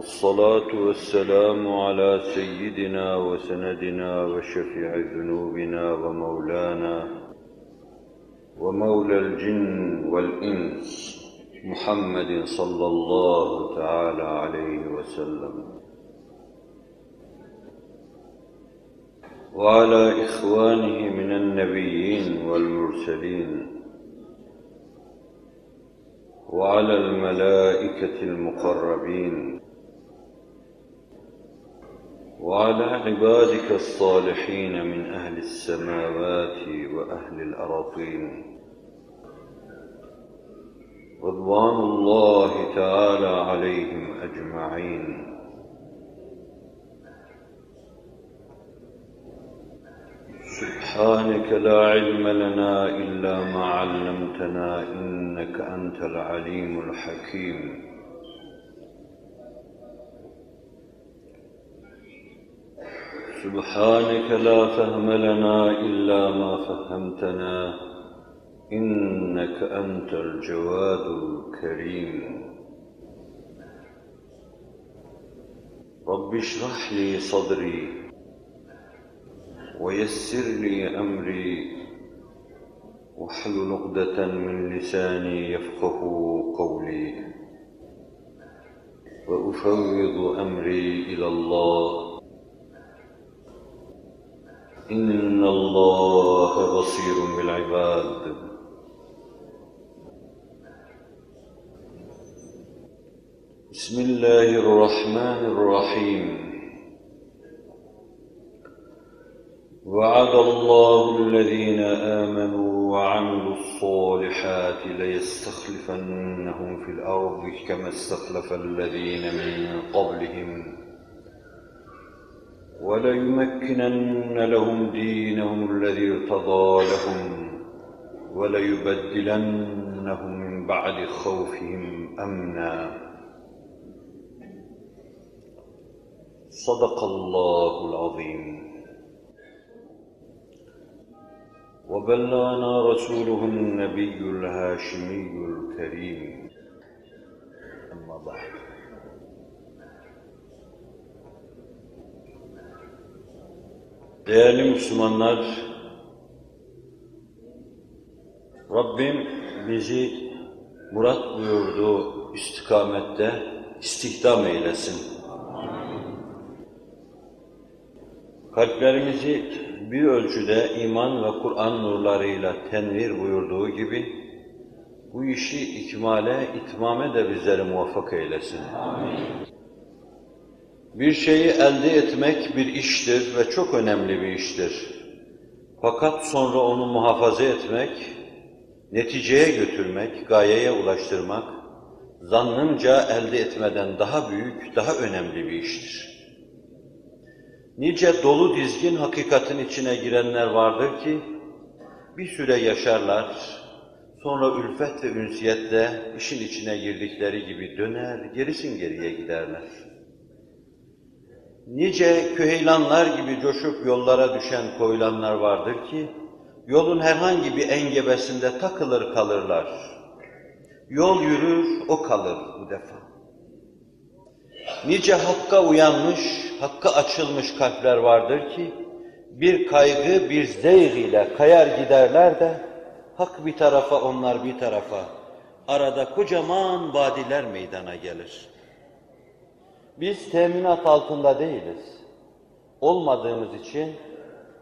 والصلاة والسلام على سيدنا وسندنا وشفيع ذنوبنا ومولانا ومولى الجن والإنس محمد صلى الله تعالى عليه وسلم. وعلى إخوانه من النبيين والمرسلين. وعلى الملائكة المقربين. وعلى عبادك الصالحين من أهل السماوات وأهل الأراضين. رضوان الله تعالى عليهم أجمعين. سبحانك لا علم لنا إلا ما علمتنا إنك أنت العليم الحكيم. سبحانك لا فهم لنا إلا ما فهمتنا إنك أنت الجواد الكريم. رب اشرح لي صدري ويسر لي أمري واحلل عقدة من لساني يفقه قولي وأفوض أمري إلى الله. إن الله بصير بالعباد. بسم الله الرحمن الرحيم. وعد الله الذين آمنوا وعملوا الصالحات ليستخلفنهم في الأرض كما استخلف الذين من قبلهم. وليمكنن لهم دينهم الذي ارتضى لهم وليبدلنهم من بعد خوفهم أمنا. صدق الله العظيم. وبلغنا رسوله النبي الهاشمي الكريم. أما بعد. Değerli Müslümanlar, Rabbim bizi murat buyurduğu istikamette istihdam eylesin. Kalplerimizi bir ölçüde iman ve Kur'an nurlarıyla tenvir buyurduğu gibi, bu işi ikmale, itmame de bizleri muvaffak eylesin. Amin. Bir şeyi elde etmek bir iştir ve çok önemli bir iştir. Fakat sonra onu muhafaza etmek, neticeye götürmek, gayeye ulaştırmak, zannımca elde etmeden daha büyük, daha önemli bir iştir. Nice dolu dizgin hakikatin içine girenler vardır ki, bir süre yaşarlar, sonra ülfet ve ünsiyetle işin içine girdikleri gibi döner, gerisin geriye giderler. Nice küheylanlar gibi coşup yollara düşen koylanlar vardır ki, yolun herhangi bir engebesinde takılır kalırlar. Yol yürür, o kalır bu defa. Nice hakka uyanmış, hakka açılmış kalpler vardır ki, bir kaygı, bir zeyg ile kayar giderler de, hak bir tarafa, onlar bir tarafa, arada kocaman vadiler meydana gelir. Biz teminat altında değiliz. Olmadığımız için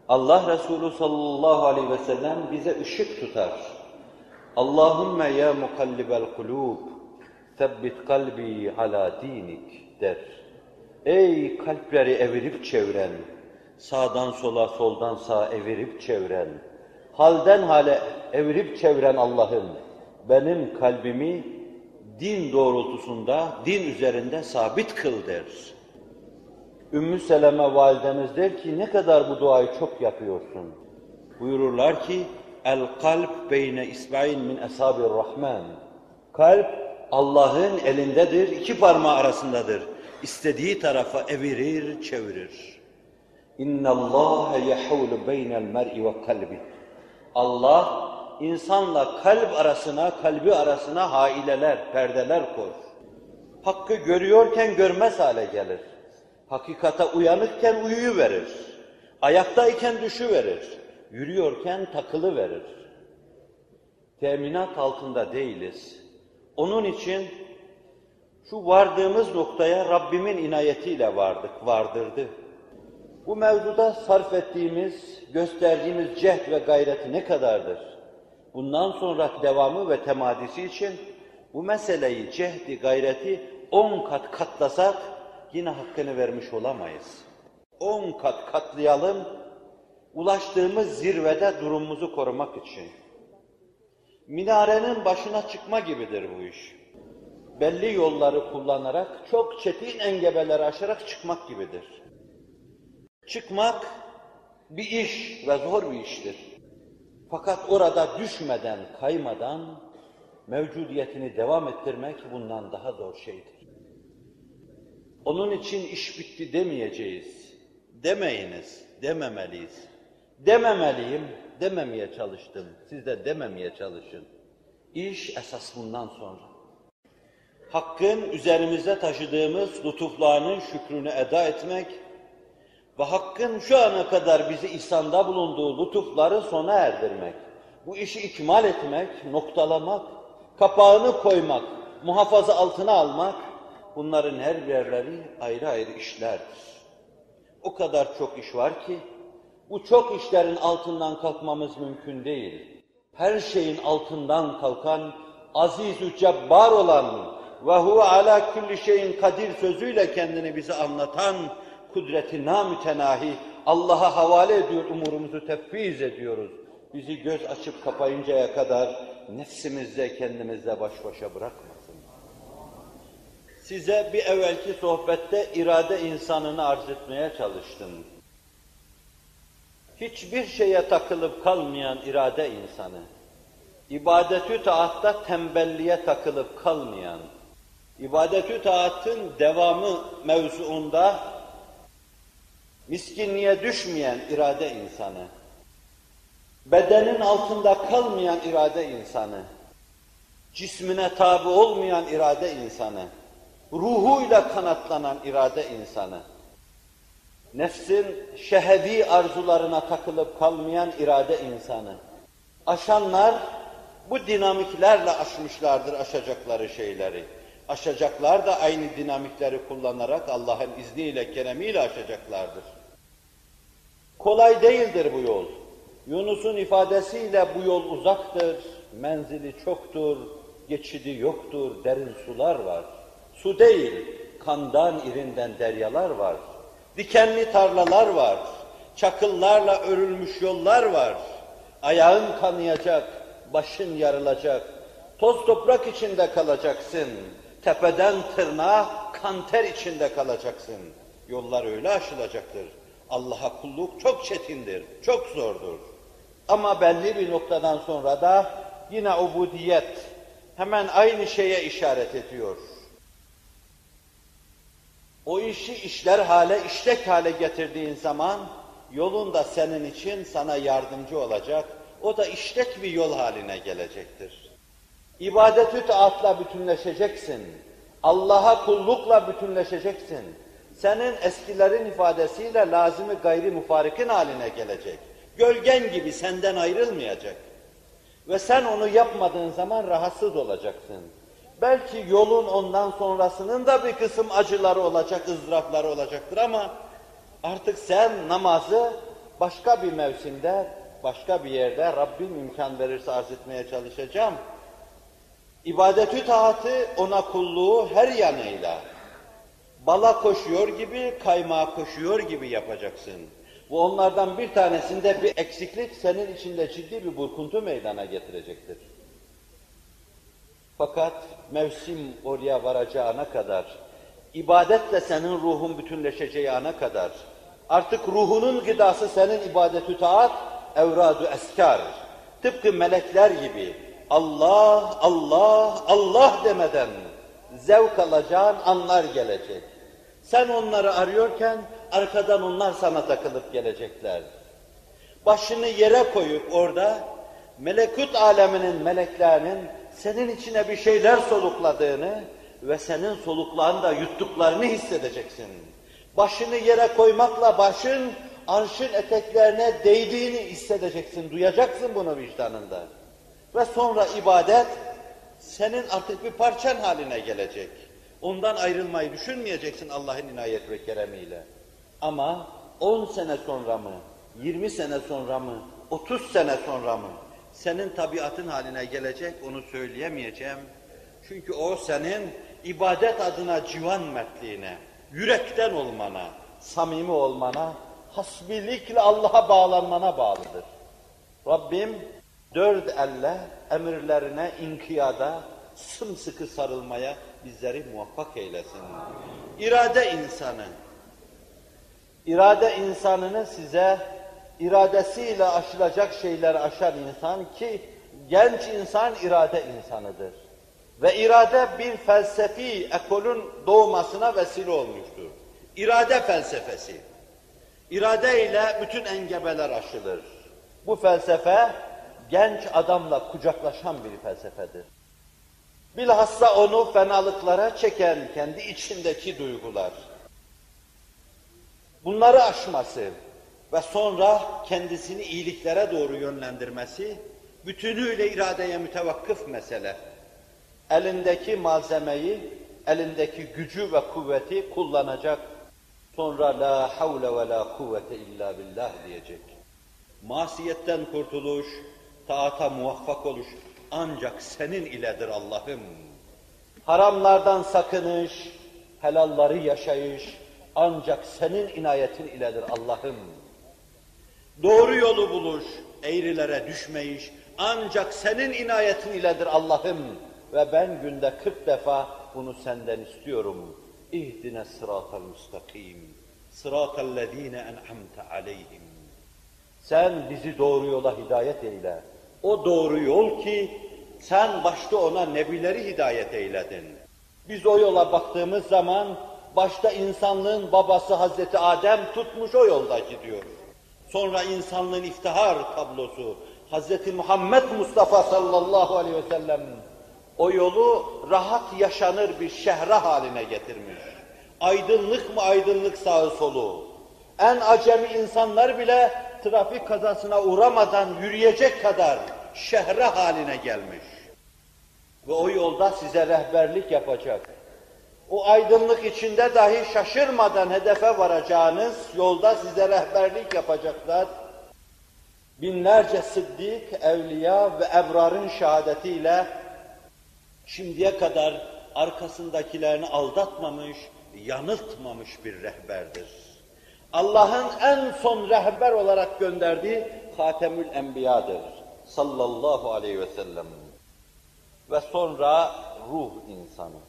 Allah Resulü sallallahu aleyhi ve sellem bize ışık tutar. Allahümme ya mukallibel kulub, sebbit kalbi ala dinik der. Ey kalpleri evirip çeviren, sağdan sola, soldan sağa evirip çeviren, halden hale evirip çeviren Allah'ım, benim kalbimi din doğrultusunda, din üzerinde sabit kıl der. Ümmü Seleme validemiz der ki ne kadar bu duayı çok yapıyorsun. Buyururlar ki, El kalp beyne isba'in min eshabir rahman. Kalp Allah'ın elindedir, iki parmağı arasındadır. İstediği tarafa evirir, çevirir. İnna Allah yahulu beynel mer'i ve kalbi. Allah insanla kalp arasına, kalbi arasına haileler, perdeler koyar. Hakkı görüyorken görmez hale gelir. Hakikate uyanıkken uyuyu verir. Ayaktayken düşü verir. Yürüyorken takılı verir. Teminat altında değiliz. Onun için şu vardığımız noktaya Rabbimin inayetiyle vardık, vardırdı. Bu mevzuda sarf ettiğimiz, gösterdiğimiz cehd ve gayreti ne kadardır? Bundan sonra devamı ve temadisi için bu meseleyi, cehdi, gayreti on kat katlasak yine hakkını vermiş olamayız. On kat katlayalım, ulaştığımız zirvede durumumuzu korumak için. Minarenin başına çıkma gibidir bu iş. Belli yolları kullanarak, çok çetin engebeleri aşarak çıkmak gibidir. Çıkmak bir iş ve zor bir iştir. Fakat orada düşmeden, kaymadan mevcudiyetini devam ettirmek bundan daha zor şeydir. Onun için iş bitti demeyeceğiz. Demeyiniz, dememeliyiz. Dememeliyim, dememeye çalıştım. Siz de dememeye çalışın. İş esas bundan sonra. Hakkın üzerimize taşıdığımız lütuflarının şükrünü eda etmek ve Hakk'ın şu ana kadar bizi ihsanda bulunduğu lütufları sona erdirmek. Bu işi ikmal etmek, noktalamak, kapağını koymak, muhafaza altına almak, bunların her birleri ayrı ayrı işlerdir. O kadar çok iş var ki, bu çok işlerin altından kalkmamız mümkün değil. Her şeyin altından kalkan, aziz-ü cebbar olan ve huve ala kulli şeyin kadir sözüyle kendini bize anlatan kudreti namütenahi Allah'a havale ediyor, umurumuzu tefviz ediyoruz. Bizi göz açıp kapayıncaya kadar nefsimizle kendimizle baş başa bırakmasın. Size bir evvelki sohbette irade insanını arz etmeye çalıştım. Hiçbir şeye takılıp kalmayan irade insanı, ibadetü taatta tembelliğe takılıp kalmayan, ibadetü taatın devamı mevzuunda miskinliğe düşmeyen irade insanı, bedenin altında kalmayan irade insanı, cismine tabi olmayan irade insanı, ruhuyla kanatlanan irade insanı, nefsin şehevi arzularına takılıp kalmayan irade insanı, aşanlar bu dinamiklerle aşmışlardır aşacakları şeyleri. Aşacaklar da aynı dinamikleri kullanarak Allah'ın izniyle, keremiyle aşacaklardır. Kolay değildir bu yol. Yunus'un ifadesiyle bu yol uzaktır, menzili çoktur, geçidi yoktur, derin sular var. Su değil, kandan irinden deryalar var. Dikenli tarlalar var, çakıllarla örülmüş yollar var. Ayağın kanayacak, başın yarılacak, toz toprak içinde kalacaksın. Tepeden tırnağa kanter içinde kalacaksın. Yollar öyle aşılacaktır. Allah'a kulluk çok çetindir, çok zordur. Ama belli bir noktadan sonra da yine ubudiyet hemen aynı şeye işaret ediyor. O işi işler hale, işlek hale getirdiğin zaman yolunda senin için sana yardımcı olacak. O da işlek bir yol haline gelecektir. İbadetü taatla bütünleşeceksin. Allah'a kullukla bütünleşeceksin. Senin eskilerin ifadesiyle lazımı gayri mufarikin haline gelecek. Gölgen gibi senden ayrılmayacak. Ve sen onu yapmadığın zaman rahatsız olacaksın. Belki yolun ondan sonrasının da bir kısım acıları olacak, ızdırapları olacaktır ama artık sen namazı başka bir mevsimde, başka bir yerde Rabbim imkan verirse arz etmeye çalışacağım. İbadetü taatı ona kulluğu her yanıyla bala koşuyor gibi, kaymağa koşuyor gibi yapacaksın. Bu onlardan bir tanesinde bir eksiklik senin içinde ciddi bir burkuntu meydana getirecektir. Fakat mevsim oraya varacağına kadar, ibadetle senin ruhun bütünleşeceği ana kadar, artık ruhunun gıdası senin ibadetü taat, evradu eskar. Tıpkı melekler gibi Allah, Allah, Allah demeden zevk alacağın anlar gelecek. Sen onları arıyorken arkadan onlar sana takılıp gelecekler. Başını yere koyup orada melekut aleminin meleklerinin senin içine bir şeyler solukladığını ve senin soluklarını yuttuklarını hissedeceksin. Başını yere koymakla başın arşın eteklerine değdiğini hissedeceksin, duyacaksın bunu vicdanında. Ve sonra ibadet senin artık bir parçan haline gelecek. Ondan ayrılmayı düşünmeyeceksin Allah'ın inayet ve keremiyle. Ama 10 sene sonra mı, 20 sene sonra mı, 30 sene sonra mı senin tabiatın haline gelecek onu söyleyemeyeceğim. Çünkü o senin ibadet adına civan mertliğine, yürekten olmana, samimi olmana, hasbilikle Allah'a bağlanmana bağlıdır. Rabbim dört elle emirlerine inkiyada, sımsıkı sarılmaya bizleri muvaffak eylesin. İrade insanı, irade insanını size iradesiyle aşılacak şeyler aşar insan ki genç insan irade insanıdır. Ve irade bir felsefi ekolün doğmasına vesile olmuştur. İrade felsefesi. İrade ile bütün engebeler aşılır. Bu felsefe genç adamla kucaklaşan bir felsefedir. Bilhassa onu fenalıklara çeken kendi içindeki duygular. Bunları aşması ve sonra kendisini iyiliklere doğru yönlendirmesi bütünüyle iradeye mütevakkıf mesele. Elindeki malzemeyi, elindeki gücü ve kuvveti kullanacak. Sonra la havle ve la kuvvete illa billah diyecek. Masiyetten kurtuluş, taata muvaffak oluş ancak senin iledir Allah'ım. Haramlardan sakınış, helalları yaşayış ancak senin inayetin iledir Allah'ım. Doğru yolu buluş, eğrilere düşmeyiş ancak senin inayetin iledir Allah'ım. Ve ben günde kırk defa bunu senden istiyorum. İhdine sıratal müstakim. Sıratallezine en'amte aleyhim. Sen bizi doğru yola hidayet eyle. O doğru yol ki sen başta ona nebileri hidayet eyledin. Biz o yola baktığımız zaman başta insanlığın babası Hazreti Adem tutmuş o yolda gidiyor. Sonra insanlığın iftihar tablosu Hazreti Muhammed Mustafa sallallahu aleyhi ve sellem o yolu rahat yaşanır bir şehre haline getirmiş. Aydınlık mı aydınlık sağı solu. En acemi insanlar bile trafik kazasına uğramadan yürüyecek kadar şehre haline gelmiş. Ve o yolda size rehberlik yapacak. O aydınlık içinde dahi şaşırmadan hedefe varacağınız yolda size rehberlik yapacaklar. Binlerce sıddık, evliya ve ebrarın şehadetiyle şimdiye kadar arkasındakilerini aldatmamış, yanıltmamış bir rehberdir. Allah'ın en son rehber olarak gönderdiği Hatemül Enbiya'dır. Sallallahu aleyhi ve sellem. Ve sonra ruh insanı.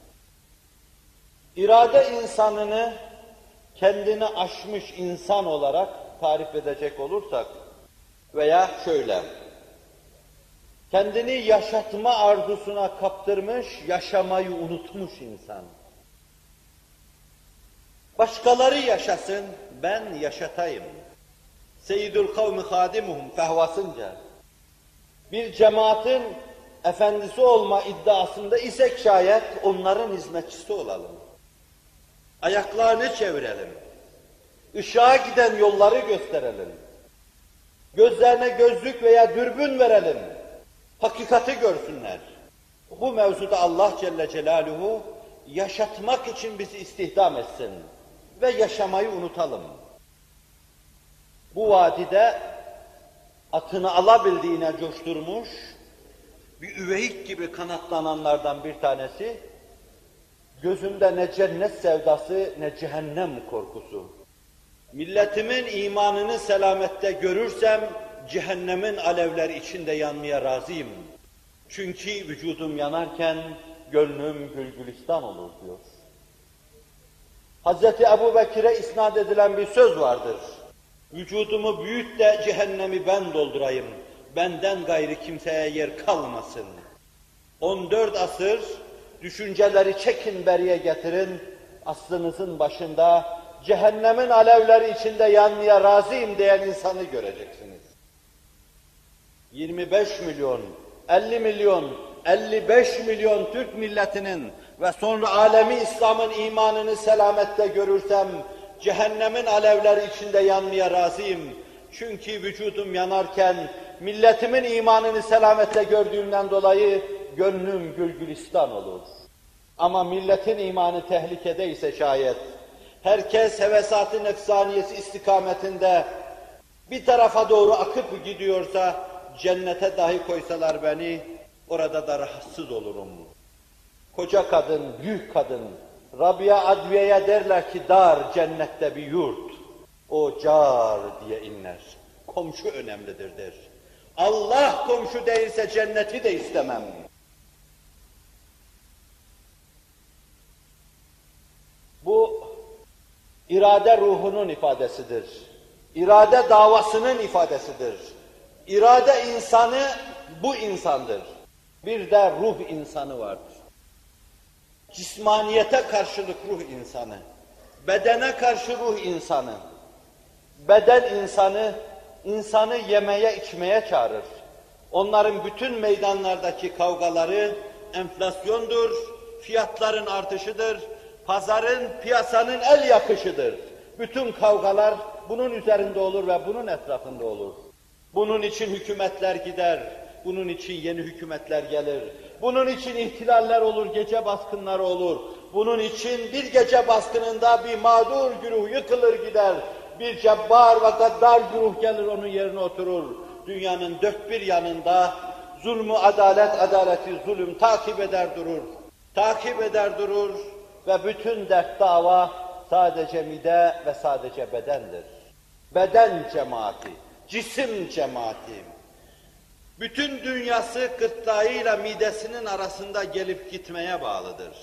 İrade insanını kendini aşmış insan olarak tarif edecek olursak veya şöyle, kendini yaşatma arzusuna kaptırmış, yaşamayı unutmuş insan. Başkaları yaşasın, ben yaşatayım. Seyyidül kavmi hadimuhum fehvasınca. Bir cemaatin efendisi olma iddiasında isek şayet onların hizmetçisi olalım. Ayaklarını çevirelim. Işığa giden yolları gösterelim. Gözlerine gözlük veya dürbün verelim. Hakikati görsünler. Bu mevzuda Allah Celle Celaluhu yaşatmak için bizi istihdam etsin ve yaşamayı unutalım. Bu vadide atını alabildiğine coşturmuş, bir üveyik gibi kanatlananlardan bir tanesi, gözünde ne cennet sevdası ne cehennem korkusu. Milletimin imanını selamette görürsem, cehennemin alevleri içinde yanmaya razıyım. Çünkü vücudum yanarken gönlüm gülgülistan olur diyor. Hz. Ebu Bekir'e isnat edilen bir söz vardır. Vücudumu büyüt de cehennemi ben doldurayım. Benden gayri kimseye yer kalmasın. 14 asır düşünceleri çekin beriye getirin. Aslınızın başında cehennemin alevleri içinde yanmaya razıyım diyen insanı göreceksiniz. 25 milyon, 50 milyon, 55 milyon Türk milletinin ve sonra alemi İslam'ın imanını selamette görürsem, cehennemin alevleri içinde yanmaya razıyım. Çünkü vücudum yanarken, milletimin imanını selamette gördüğümden dolayı gönlüm gülgülistan olur. Ama milletin imanı tehlikede ise şayet, herkes hevesat-ı nefsaniyesi istikametinde bir tarafa doğru akıp gidiyorsa, cennete dahi koysalar beni, orada da rahatsız olurum. Koca kadın, büyük kadın, Rabia Adviye'ye derler ki dar cennette bir yurt. O car diye inler. Komşu önemlidir der. Allah komşu değilse cenneti de istemem. Bu irade ruhunun ifadesidir. İrade davasının ifadesidir. İrade insanı bu insandır. Bir de ruh insanı vardır. Cismaniyete karşılık ruh insanı, bedene karşı ruh insanı. Beden insanı, insanı yemeye içmeye çağırır. Onların bütün meydanlardaki kavgaları enflasyondur, fiyatların artışıdır, pazarın, piyasanın el yakışıdır. Bütün kavgalar bunun üzerinde olur ve bunun etrafında olur. Bunun için hükümetler gider, bunun için yeni hükümetler gelir. Bunun için ihtilaller olur, gece baskınları olur. Bunun için bir gece baskınında bir mağdur güruh yıkılır gider. Bir cebbar ve gaddar güruh gelir onun yerine oturur. Dünyanın dört bir yanında zulmü adalet, adaleti zulüm takip eder durur. Takip eder durur ve bütün dert dava sadece mide ve sadece bedendir. Beden cemaati, cisim cemaati. Bütün dünyası gırtlağıyla midesinin arasında gelip gitmeye bağlıdır.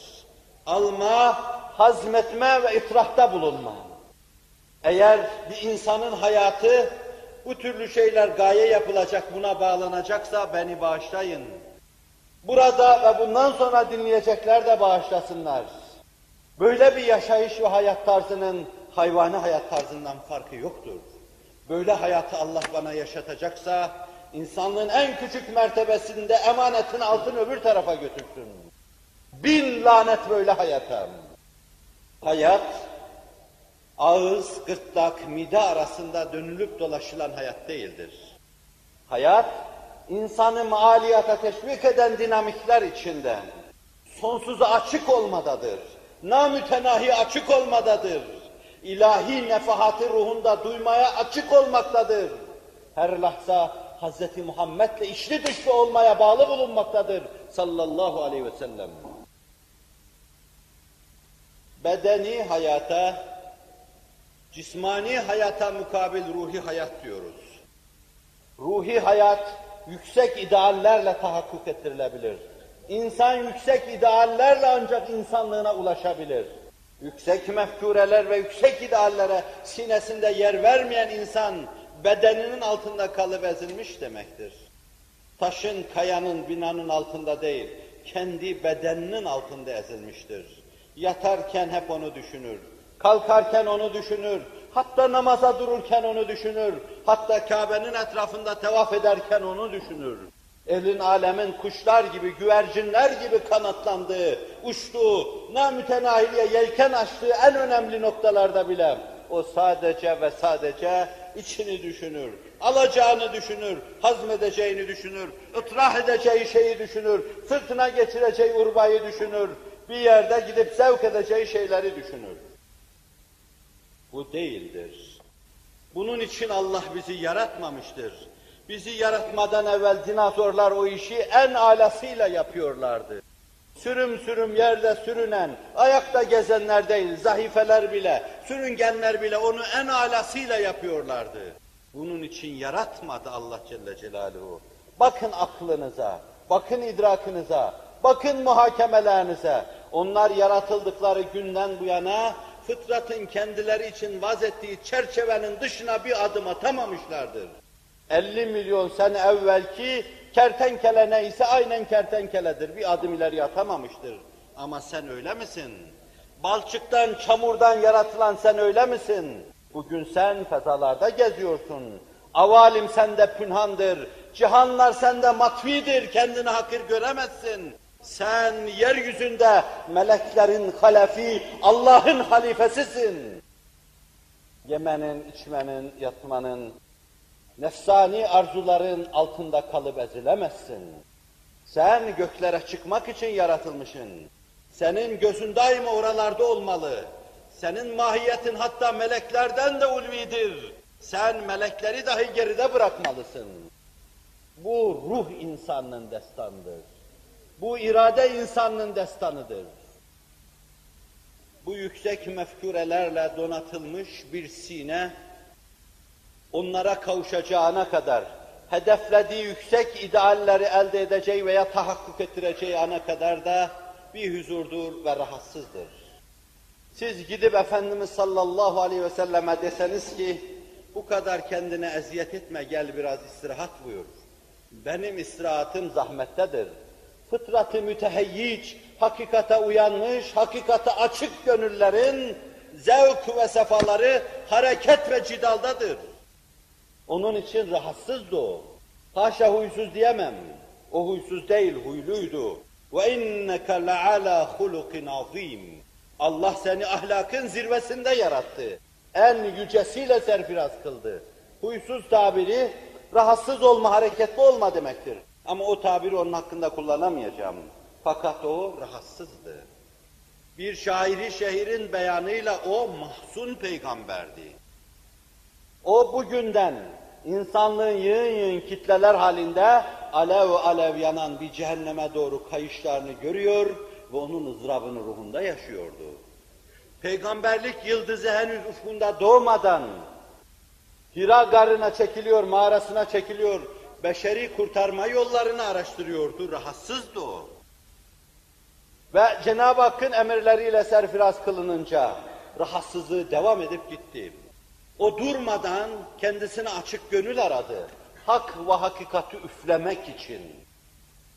Alma, hazmetme ve itrahta bulunma. Eğer bir insanın hayatı bu türlü şeyler gaye yapılacak, buna bağlanacaksa beni bağışlayın. Burada ve bundan sonra dinleyecekler de bağışlasınlar. Böyle bir yaşayış ve hayat tarzının hayvani hayat tarzından farkı yoktur. Böyle hayatı Allah bana yaşatacaksa, insanlığın en küçük mertebesinde emanetin altın öbür tarafa götürsün. Bin lanet böyle hayata. Hayat, ağız, gırtlak, mide arasında dönülüp dolaşılan hayat değildir. Hayat, insanı maaliyata teşvik eden dinamikler içinde, sonsuza açık olmadadır. Namütenahi açık olmadadır. İlahi nefahatı ruhunda duymaya açık olmaktadır. Her lahza Hz. Muhammed'le içli dışlı olmaya bağlı bulunmaktadır sallallahu aleyhi ve sellem. Bedeni hayata, cismani hayata mukabil ruhi hayat diyoruz. Ruhi hayat yüksek ideallerle tahakkuk ettirilebilir. İnsan yüksek ideallerle ancak insanlığına ulaşabilir. Yüksek mefkureler ve yüksek ideallere sinesinde yer vermeyen insan bedeninin altında kalıp ezilmiş demektir. Taşın, kayanın, binanın altında değil, kendi bedeninin altında ezilmiştir. Yatarken hep onu düşünür, kalkarken onu düşünür, hatta namaza dururken onu düşünür, hatta Kabe'nin etrafında tevaf ederken onu düşünür. Elin alemin kuşlar gibi, güvercinler gibi kanatlandığı, uçtuğu, namütenahiliye yelken açtığı en önemli noktalarda bile o sadece ve sadece içini düşünür, alacağını düşünür, hazmedeceğini düşünür, ıtrah edeceği şeyi düşünür, sırtına geçireceği urbayı düşünür, bir yerde gidip zevk edeceği şeyleri düşünür. Bu değildir. Bunun için Allah bizi yaratmamıştır. Bizi yaratmadan evvel dinozorlar o işi en alasıyla yapıyorlardı. Sürüm sürüm yerde sürünen, ayakta gezenler değil, zahifeler bile, sürüngenler bile onu en alasıyla yapıyorlardı. Bunun için yaratmadı Allah Celle Celaluhu. Bakın aklınıza, bakın idrakınıza, bakın muhakemelerinize. Onlar yaratıldıkları günden bu yana fıtratın kendileri için vaz ettiği çerçevenin dışına bir adım atamamışlardır. 50 milyon sene evvelki kertenkele neyse aynen kertenkeledir. Bir adım ileri atamamıştır. Ama sen öyle misin? Balçıktan, çamurdan yaratılan sen öyle misin? Bugün sen fezalarda geziyorsun. Avalim sende pünhandır. Cihanlar sende matvidir. Kendini hakir göremezsin. Sen yeryüzünde meleklerin halefi, Allah'ın halifesisin. Yemenin, içmenin, yatmanın, nefsani arzuların altında kalıp ezilemezsin. Sen göklere çıkmak için yaratılmışsın. Senin gözün daima oralarda olmalı. Senin mahiyetin hatta meleklerden de ulvidir. Sen melekleri dahi geride bırakmalısın. Bu ruh insanının destanıdır. Bu irade insanının destanıdır. Bu yüksek mefkurelerle donatılmış bir sine, onlara kavuşacağına kadar, hedeflediği yüksek idealleri elde edeceği veya tahakkuk ettireceği ana kadar da bir huzurdur ve rahatsızdır. Siz gidip Efendimiz sallallahu aleyhi ve selleme deseniz ki, bu kadar kendine eziyet etme gel biraz istirahat buyur. Benim istirahatım zahmettedir. Fıtratı müteheyyic, hakikate uyanmış, hakikate açık gönüllerin zevk ve sefaları hareket ve cidaldadır. Onun için rahatsızdı o. Haşa huysuz diyemem. O huysuz değil, huyluydu. Ve inneke le'ala hulukin azim. Allah seni ahlakın zirvesinde yarattı. En yücesiyle serfiraz kıldı. Huysuz tabiri rahatsız olma, hareketli olma demektir. Ama o tabiri onun hakkında kullanamayacağım. Fakat o rahatsızdı. Bir şairi şehrin beyanıyla o mahzun peygamberdi. O bugünden insanlığın yığın yığın kitleler halinde alev alev yanan bir cehenneme doğru kayışlarını görüyor ve onun ızdırabını ruhunda yaşıyordu. Peygamberlik yıldızı henüz ufkunda doğmadan Hira garına çekiliyor, mağarasına çekiliyor, beşeri kurtarma yollarını araştırıyordu, rahatsızdı o. Ve Cenab-ı Hakk'ın emirleriyle serfiraz kılınınca rahatsızlığı devam edip gitti. O durmadan kendisine açık gönül aradı. Hak ve hakikati üflemek için,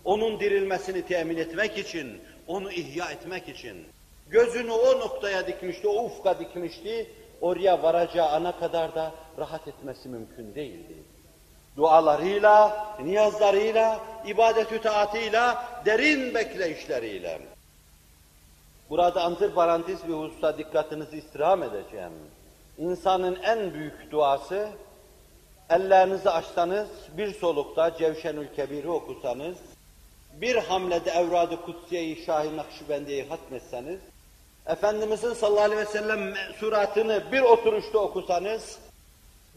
onun dirilmesini temin etmek için, onu ihya etmek için. Gözünü o noktaya dikmişti, o ufka dikmişti, oraya varacağı ana kadar da rahat etmesi mümkün değildi. Dualarıyla, niyazlarıyla, ibadet-ü taatıyla, derin bekleyişleriyle. Burada antiparantez bir hususa dikkatinizi istirham edeceğim. İnsanın en büyük duası, ellerinizi açsanız, bir solukta Cevşenül Kebir'i okusanız, bir hamlede Evrad-ı Kutsiye-i Şah-ı Nakşibendiye'yi hatmetseniz, Efendimizin sallallahu aleyhi ve sellem suratını bir oturuşta okusanız,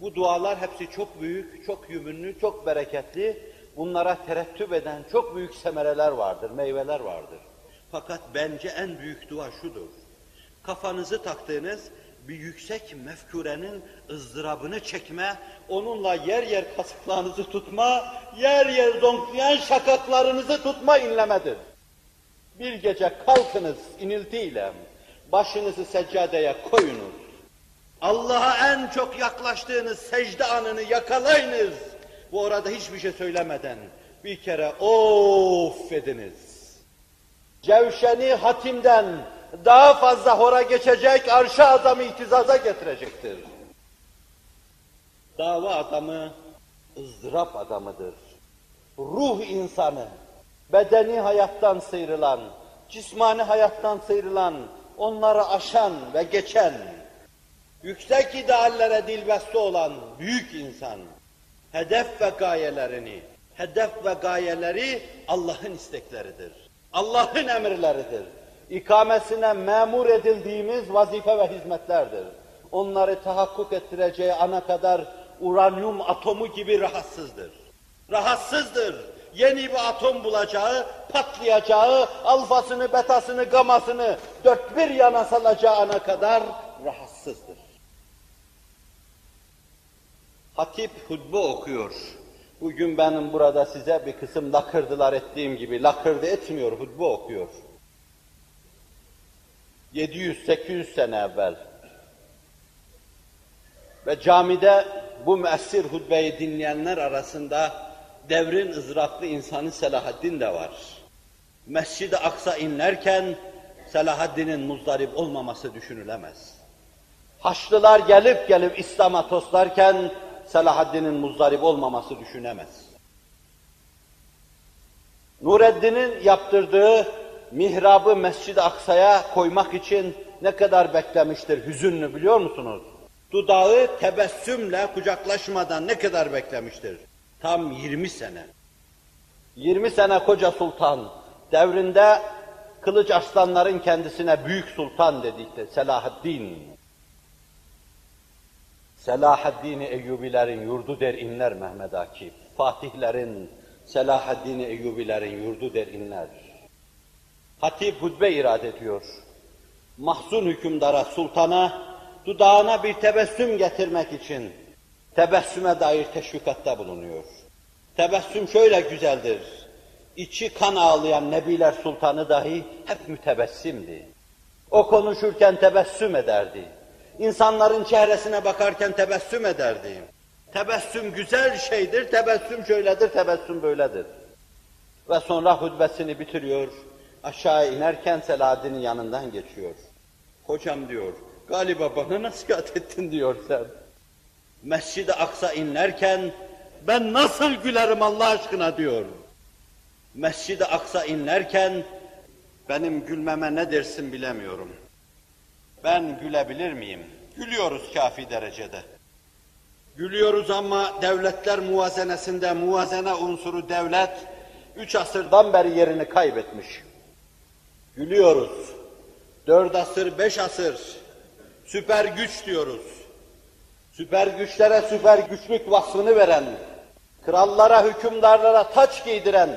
bu dualar hepsi çok büyük, çok yümünlü, çok bereketli, bunlara terettüp eden çok büyük semereler vardır, meyveler vardır. Fakat bence en büyük dua şudur. Kafanızı taktığınız bir yüksek mefkurenin ızdırabını çekme, onunla yer yer kasıklarınızı tutma, yer yer zonklayan şakaklarınızı tutma inlemedir. Bir gece kalkınız iniltiyle, başınızı seccadeye koyunuz. Allah'a en çok yaklaştığınız secde anını yakalayınız. Bu orada hiçbir şey söylemeden bir kere of ediniz. Cevşeni hatimden daha fazla hora geçecek, arşa adamı ihtizaza getirecektir. Dava adamı ızdırap adamıdır. Ruh insanı, bedeni hayattan sıyrılan, cismani hayattan sıyrılan, onları aşan ve geçen, yüksek ideallere dilbeste olan büyük insan, hedef ve gayelerini, hedef ve gayeleri Allah'ın istekleridir. Allah'ın emirleridir. İkamesine memur edildiğimiz vazife ve hizmetlerdir. Onları tahakkuk ettireceği ana kadar uranyum atomu gibi rahatsızdır. Rahatsızdır. Yeni bir atom bulacağı, patlayacağı, alfasını, betasını, gamasını dört bir yana salacağı ana kadar rahatsızdır. Hatip hutbe okuyor. Bugün benim burada size bir kısım lakırdılar ettiğim gibi lakırdı etmiyor, hutbe okuyor. 700-800 sene evvel ve camide bu müessir hutbeyi dinleyenler arasında devrin ızraflı insanı Selahaddin de var. Mescid-i Aksa inlerken Selahaddin'in muzdarip olmaması düşünülemez. Haçlılar gelip gelip İslam'a toslarken Selahaddin'in muzdarip olmaması düşünemez. Nureddin'in yaptırdığı mihrabı Mescid-i Aksa'ya koymak için ne kadar beklemiştir hüzünlü biliyor musunuz? Dudağı tebessümle kucaklaşmadan ne kadar beklemiştir? Tam 20 sene. 20 sene koca sultan devrinde kılıç aslanların kendisine büyük sultan dedikleri Selahaddin. Selahaddin-i Eyyubilerin yurdu der inler Mehmet Akif. Fatihlerin, Selahaddin Eyyubilerin yurdu der inler. Hatip hutbe irade ediyor. Mahzun hükümdara, sultana, dudağına bir tebessüm getirmek için tebessüme dair teşvikatta bulunuyor. Tebessüm şöyle güzeldir. İçi kan ağlayan Nebiler Sultanı dahi hep mütebessimdi. O konuşurken tebessüm ederdi. İnsanların çehresine bakarken tebessüm ederdi. Tebessüm güzel şeydir, tebessüm şöyledir, tebessüm böyledir. Ve sonra hutbesini bitiriyor, aşağı inerken Selahaddin'in yanından geçiyor. Hocam diyor, galiba bana nasihat ettin diyor sen. Mescid-i Aksa inlerken ben nasıl gülerim Allah aşkına diyor. Mescid-i Aksa inlerken benim gülmeme ne dersin bilemiyorum. Ben gülebilir miyim? Gülüyoruz kafi derecede. Gülüyoruz ama devletler muvazenesinde muvazene unsuru devlet üç asırdan beri yerini kaybetmiş. Gülüyoruz. Dört asır, beş asır süper güç diyoruz. Süper güçlere süper güçlük vasfını veren, krallara, hükümdarlara taç giydiren,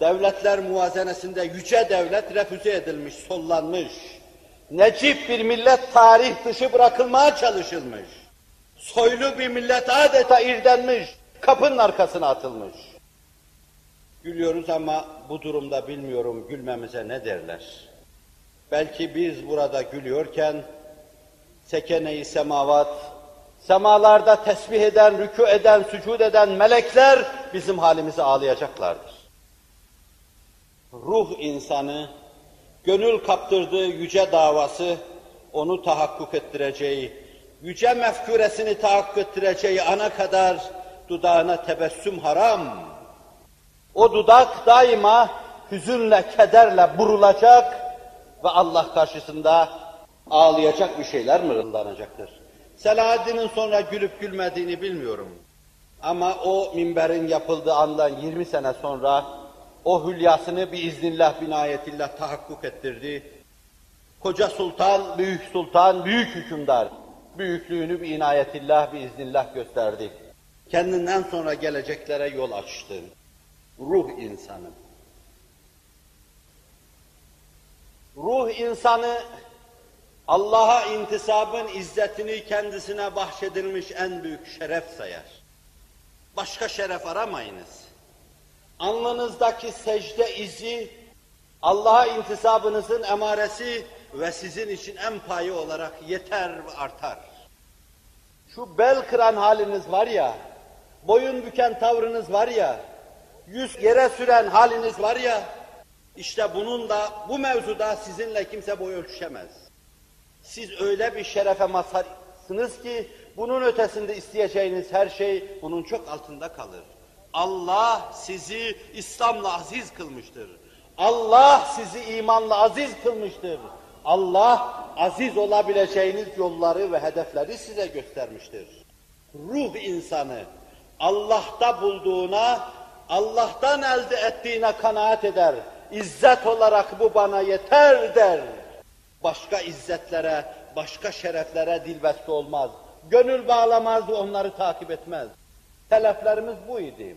devletler muvazenesinde yüce devlet refüze edilmiş, sollanmış. Necip bir millet tarih dışı bırakılmaya çalışılmış. Soylu bir millet adeta irdenmiş, kapının arkasına atılmış. Gülüyoruz ama bu durumda bilmiyorum gülmemize ne derler. Belki biz burada gülüyorken sekene-i semavat, semalarda tesbih eden, rükû eden, sücud eden melekler bizim halimizi ağlayacaklardır. Ruh insanı, gönül kaptırdığı yüce davası, onu tahakkuk ettireceği, yüce mefküresini tahakkuk ettireceği ana kadar dudağına tebessüm haram. O dudak daima hüzünle, kederle burulacak ve Allah karşısında ağlayacak bir şeyler mırıldanacaktır. Selahaddin'in sonra gülüp gülmediğini bilmiyorum. Ama o minberin yapıldığı andan 20 sene sonra o hülyasını bir iznillah, binayetillah tahakkuk ettirdi. Koca sultan, büyük sultan, büyük hükümdar büyüklüğünü bir inayetillah, bir iznillah gösterdi. Kendinden sonra geleceklere yol açtı. Ruh insanı. Ruh insanı Allah'a intisabın izzetini kendisine bahşedilmiş en büyük şeref sayar. Başka şeref aramayınız. Alnınızdaki secde izi Allah'a intisabınızın emaresi ve sizin için en payı olarak yeter ve artar. Şu bel kıran haliniz var ya, boyun büken tavrınız var ya, yüz yere süren haliniz var ya, işte bunun da, bu mevzuda sizinle kimse boy ölçüşemez. Siz öyle bir şerefe mazharsınız ki, bunun ötesinde isteyeceğiniz her şey bunun çok altında kalır. Allah sizi İslam'la aziz kılmıştır. Allah sizi imanla aziz kılmıştır. Allah aziz olabileceğiniz yolları ve hedefleri size göstermiştir. Ruh insanı Allah'ta bulduğuna, Allah'tan elde ettiğine kanaat eder. İzzet olarak bu bana yeter der. Başka izzetlere, başka şereflere dilbeste olmaz. Gönül bağlamaz, onları takip etmez. Teleflerimiz bu idi.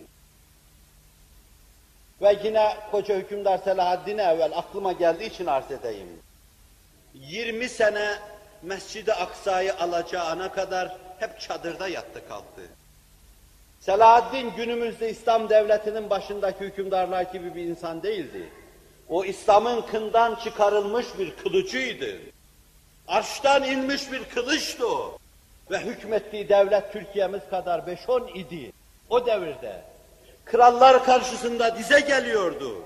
Ve yine koca hükümdar Selahaddin'e evvel aklıma geldiği için arz edeyim. 20 sene Mescid-i Aksa'yı alacağına kadar hep çadırda yattı kalktı. Selahaddin günümüzde İslam devletinin başındaki hükümdarlar gibi bir insan değildi. O İslam'ın kından çıkarılmış bir kılıcıydı. Arştan inmiş bir kılıçtı o. Ve hükmettiği devlet Türkiye'miz kadar 5-10 idi o devirde. Krallar karşısında dize geliyordu.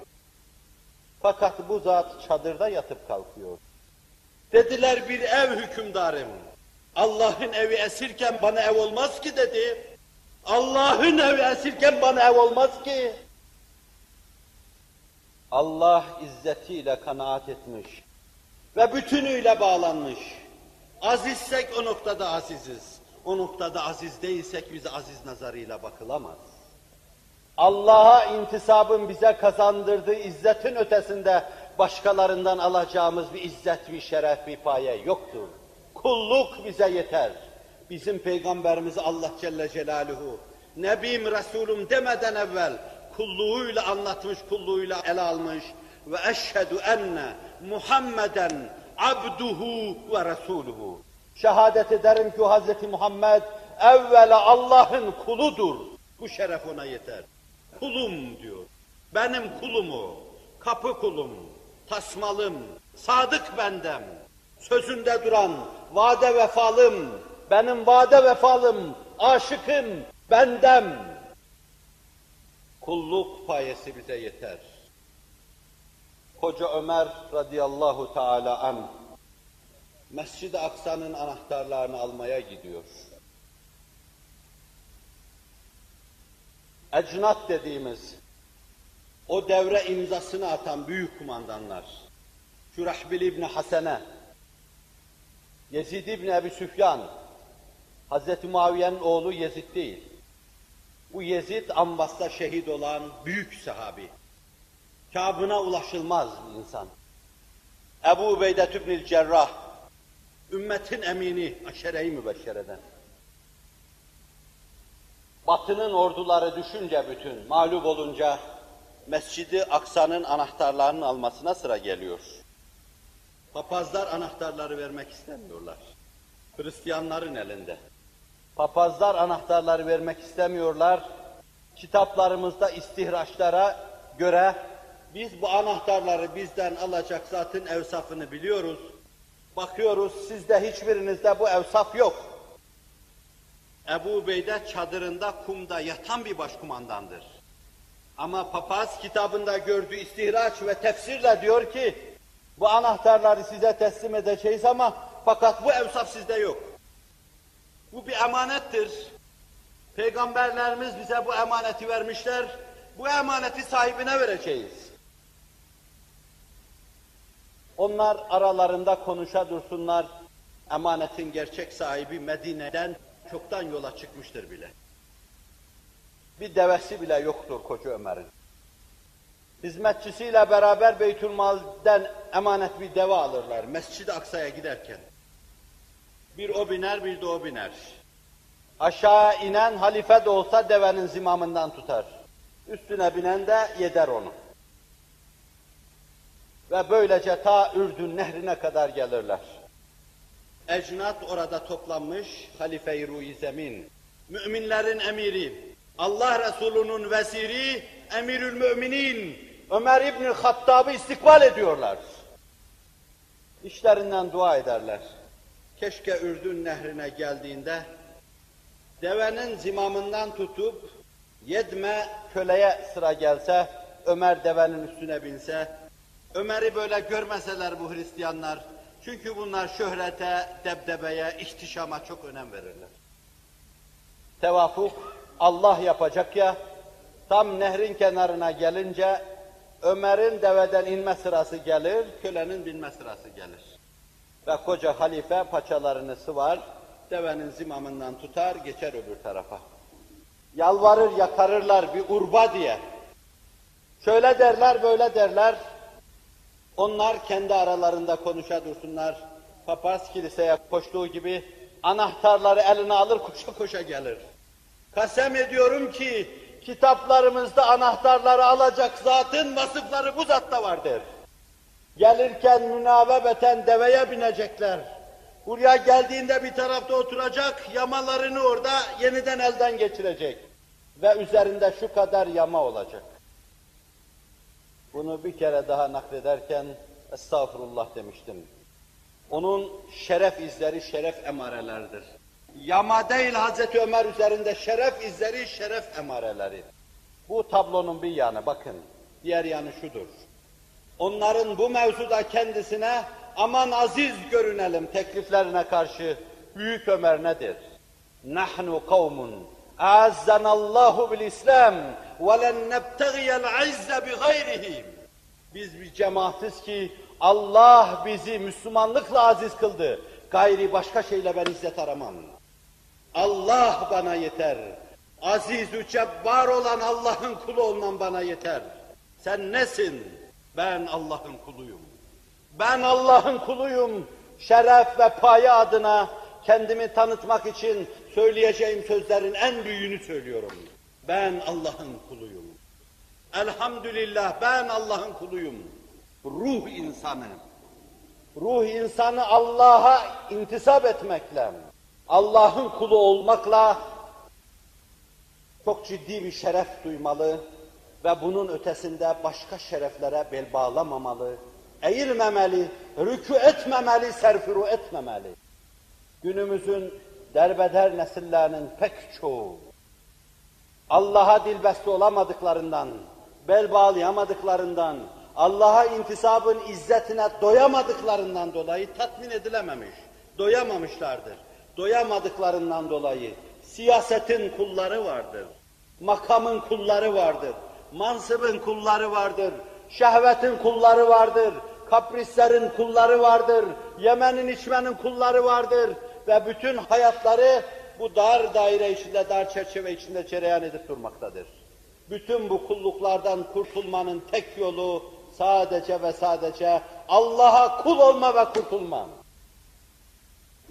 Fakat bu zat çadırda yatıp kalkıyor. Dediler bir ev hükümdarım. Allah'ın evi esirken bana ev olmaz ki dedi. Allah'ın evi esirken bana ev olmaz ki. Allah izzetiyle kanaat etmiş ve bütünüyle bağlanmış. Azizsek o noktada aziziz. O noktada aziz değilsek bize aziz nazarıyla bakılamaz. Allah'a intisabın bize kazandırdığı izzetin ötesinde başkalarından alacağımız bir izzet, bir şeref, bir paye yoktur. Kulluk bize yeter. Bizim Peygamberimiz Allah Celle Celaluhu, Nebim Resulüm demeden evvel kulluğuyla anlatmış, kulluğuyla ele almış ve eşhedü enne Muhammeden abduhu ve resuluhu. Şehadet ederim ki Hz. Muhammed evvela Allah'ın kuludur. Bu şeref ona yeter. Kulum diyor. Benim kulum o. Kapı kulum, tasmalım, sadık bendem. Sözünde duran, vade vefalım, benim vade vefalım, aşıkım, bendem. Kulluk payesi bize yeter. Koca Ömer radıyallahu teala an Mescid-i Aksa'nın anahtarlarını almaya gidiyor. Ecnat dediğimiz o devre imzasını atan büyük kumandanlar Şurahbil İbni Hasene, Yezid İbni Ebi Süfyan, Hz. Muaviye'nin oğlu Yezid değil. Bu Yezid Ambas'ta şehit olan büyük sahabi. Kabına ulaşılmaz insan. Ebu Ubeyde İbnül Cerrah, ümmetin emini, aşere-i mübeşşereden. Batının orduları düşünce bütün, mağlup olunca Mescidi Aksa'nın anahtarlarını almasına sıra geliyor. Papazlar anahtarları vermek istemiyorlar. Hristiyanların elinde. Papazlar anahtarları vermek istemiyorlar. Kitaplarımızda istihraçlara göre biz bu anahtarları bizden alacak zatın evsafını biliyoruz. Bakıyoruz sizde hiçbirinizde bu evsaf yok. Ebu Beyde çadırında kumda yatan bir başkumandandır. Ama papaz kitabında gördüğü istihraç ve tefsirle diyor ki bu anahtarları size teslim edeceğiz ama fakat bu evsaf sizde yok. Bu bir emanettir. Peygamberlerimiz bize bu emaneti vermişler. Bu emaneti sahibine vereceğiz. Onlar aralarında konuşa dursunlar. Emanetin gerçek sahibi Medine'den çoktan yola çıkmıştır bile. Bir devesi bile yoktur koca Ömer'in. Hizmetçisiyle beraber Beytülmal'den emanet bir deve alırlar Mescid-i Aksa'ya giderken. Bir o biner, bir de o biner. Aşağı inen halife de olsa devenin zimamından tutar. Üstüne binen de yeder onu. Ve böylece ta Ürdün nehrine kadar gelirler. Ecnat orada toplanmış, halife-i ruh zemin, müminlerin emiri, Allah Resulü'nün veziri, emirül müminin, Ömer İbni Hattab'ı istikbal ediyorlar. İşlerinden dua ederler. Keşke Ürdün nehrine geldiğinde, devenin zimamından tutup, yedme köleye sıra gelse, Ömer devenin üstüne binse, Ömer'i böyle görmeseler bu Hristiyanlar, çünkü bunlar şöhrete, debdebeye, ihtişama çok önem verirler. Tevafuk Allah yapacak ya, tam nehrin kenarına gelince Ömer'in deveden inme sırası gelir, kölenin binme sırası gelir. Ve koca halife paçalarını sıvar, devenin zimamından tutar, geçer öbür tarafa. Yalvarır, yakarırlar bir urba diye. Şöyle derler, böyle derler, onlar kendi aralarında konuşa dursunlar. Papaz kiliseye koştuğu gibi anahtarları eline alır koşa koşa gelir. Kasem ediyorum ki kitaplarımızda anahtarları alacak zatın vasıfları bu zatta vardır. Gelirken münavebeten deveye binecekler. Buraya geldiğinde bir tarafta oturacak, yamalarını orada yeniden elden geçirecek. Ve üzerinde şu kadar yama olacak. Bunu bir kere daha naklederken estağfurullah demiştim. Onun şeref izleri şeref emareleridir. Yama değil Hazreti Ömer üzerinde şeref izleri şeref emareleri. Bu tablonun bir yanı bakın. Diğer yanı şudur. Onların bu mevzuda kendisine aman aziz görünelim tekliflerine karşı Büyük Ömer nedir? Nahnu kavmun azzanallahu bil İslam ve len nebtagiyel izze bi gayrihim. Biz bir cemaatiz ki Allah bizi Müslümanlıkla aziz kıldı. Gayri başka şeyle ben izzet aramam. Allah bana yeter. Aziz-ü cebbar olan Allah'ın kulu olman bana yeter. Sen nesin? Ben Allah'ın kuluyum. Ben Allah'ın kuluyum. Şeref ve paye adına kendimi tanıtmak için söyleyeceğim sözlerin en büyüğünü söylüyorum. Ben Allah'ın kuluyum. Elhamdülillah ben Allah'ın kuluyum. Ruh insanı. Ruh insanı Allah'a intisap etmekle, Allah'ın kulu olmakla çok ciddi bir şeref duymalı ve bunun ötesinde başka şereflere bel bağlamamalı, eğilmemeli, rükû etmemeli, serfiru etmemeli. Günümüzün derbeder nesillerinin pek çoğu Allah'a dilbeste olamadıklarından, bel bağlayamadıklarından, Allah'a intisabın izzetine doyamadıklarından dolayı tatmin edilememiş, doyamamışlardır. Doyamadıklarından dolayı siyasetin kulları vardır, makamın kulları vardır, mansıbın kulları vardır, şehvetin kulları vardır, kaprislerin kulları vardır, yemenin içmenin kulları vardır ve bütün hayatları bu dar daire içinde, dar çerçeve içinde cereyan edip durmaktadır. Bütün bu kulluklardan kurtulmanın tek yolu sadece ve sadece Allah'a kul olma ve kurtulma.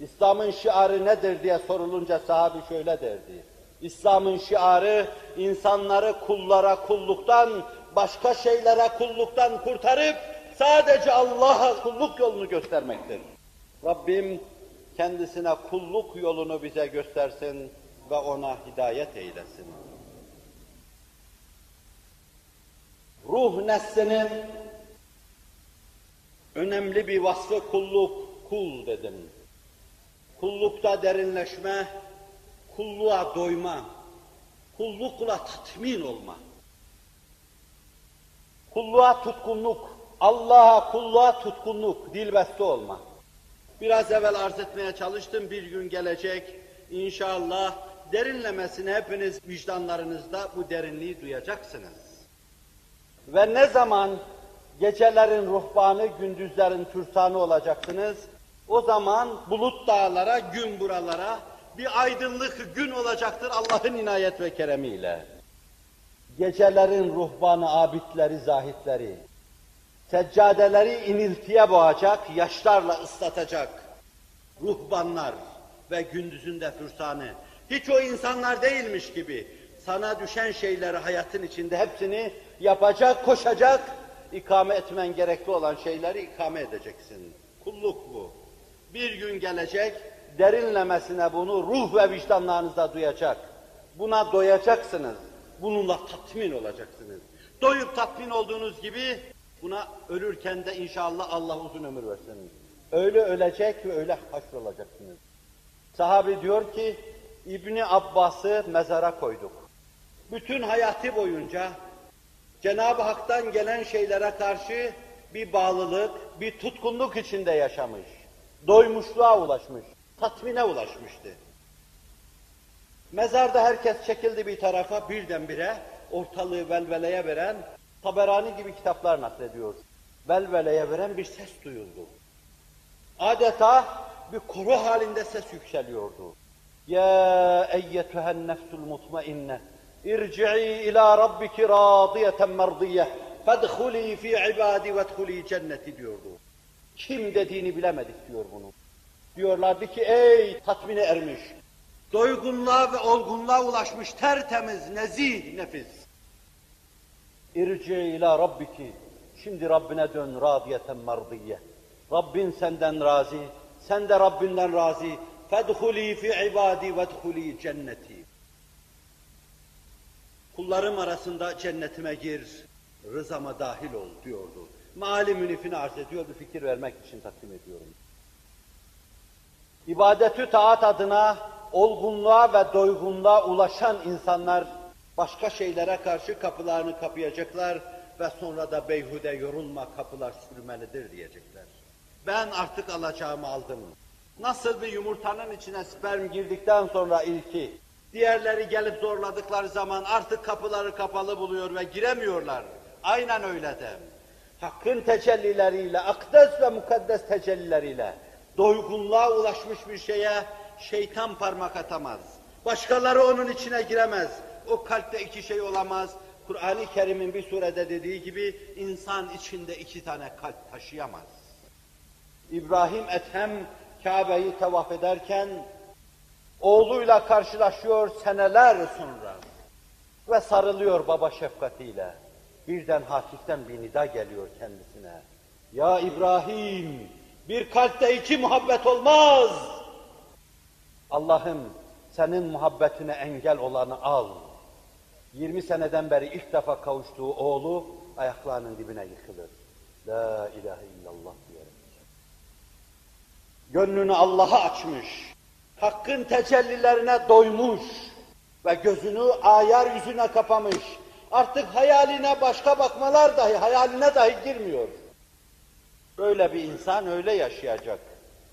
İslam'ın şiarı nedir diye sorulunca sahabi şöyle derdi. İslam'ın şiarı insanları kullara kulluktan, başka şeylere kulluktan kurtarıp sadece Allah'a kulluk yolunu göstermektir. Rabbim kendisine kulluk yolunu bize göstersin ve ona hidayet eylesin. Ruh neslinin önemli bir vasfı kulluk, kul dedim. Kullukta derinleşme, kulluğa doyma, kullukla tatmin olma. Kulluğa tutkunluk, Allah'a kulluğa tutkunluk, dilbeste olma. Biraz evvel arz etmeye çalıştım, bir gün gelecek, inşallah derinlemesine hepiniz vicdanlarınızda bu derinliği duyacaksınız. Ve ne zaman gecelerin ruhbanı, gündüzlerin türsanı olacaksınız, o zaman bulut dağlara, gün buralara bir aydınlık gün olacaktır Allah'ın inayet ve keremiyle. Gecelerin ruhbanı, abidleri, zahitleri, seccadeleri iniltiye boğacak, yaşlarla ıslatacak ruhbanlar ve gündüzünde fürsanı. Hiç o insanlar değilmiş gibi sana düşen şeyleri hayatın içinde hepsini yapacak, koşacak, ikame etmen gerekli olan şeyleri ikame edeceksin. Kulluk bu. Bir gün gelecek, derinlemesine bunu ruh ve vicdanlarınızda duyacak. Buna doyacaksınız. Bununla tatmin olacaksınız. Doyup tatmin olduğunuz gibi buna ölürken de inşallah Allah uzun ömür versin. Öyle ölecek ve öyle haşrolacaksınız. Sahabi diyor ki, İbni Abbas'ı mezara koyduk. Bütün hayatı boyunca Cenab-ı Hak'tan gelen şeylere karşı bir bağlılık, bir tutkunluk içinde yaşamış. Doymuşluğa ulaşmış, tatmine ulaşmıştı. Mezarda herkes çekildi bir tarafa, birdenbire ortalığı velveleye veren, Taberani gibi kitaplar naklediyor. Velveleye veren bir ses duyuldu. Adeta bir koro halinde ses yükseliyordu. Ya eyyetühen nefsul mutmainne irci'i ila rabbiki radiyeten merdiyeh fedhuli fi ibadi vedhuli cenneti diyordu. Kim dediğini bilemedik diyor bunu. Diyorlardı ki ey tatmine ermiş, doygunluğa ve olgunluğa ulaşmış tertemiz, nezih nefis. İrci ila rabbiki, şimdi Rabbine dön radiyeten merdiyeh. Rabbin senden razı, sen de Rabbinden razı. Fedhuli fi ibadi vedhuli cenneti. Kullarım arasında cennetime gir, rızama dahil ol diyordu. Mali münifini arz ediyor, bir fikir vermek için takdim ediyorum. İbadetü taat adına olgunluğa ve doygunluğa ulaşan insanlar başka şeylere karşı kapılarını kapayacaklar ve sonra da beyhude yorulma kapılar sürmelidir diyecekler. Ben artık alacağımı aldım. Nasıl bir yumurtanın içine sperm girdikten sonra ilki, diğerleri gelip zorladıkları zaman artık kapıları kapalı buluyor ve giremiyorlar. Aynen öyle de. Hakkın tecellileriyle, akdes ve mukaddes tecellileriyle doygunluğa ulaşmış bir şeye şeytan parmak atamaz. Başkaları onun içine giremez. O kalpte iki şey olamaz. Kur'an-ı Kerim'in bir surede dediği gibi insan içinde iki tane kalp taşıyamaz. İbrahim Ethem Kabe'yi tavaf ederken oğluyla karşılaşıyor seneler sonra ve sarılıyor baba şefkatiyle. Birden hafiften bir nida geliyor kendisine. Ya İbrahim, bir kalpte iki muhabbet olmaz. Allah'ım senin muhabbetine engel olanı al. 20 seneden beri ilk defa kavuştuğu oğlu ayaklarının dibine yıkılır. La ilahe illallah diyerek. Gönlünü Allah'a açmış, hakkın tecellilerine doymuş ve gözünü ayar yüzüne kapamış. Artık hayaline başka bakmalar dahi, hayaline dahi girmiyor. Böyle bir insan öyle yaşayacak.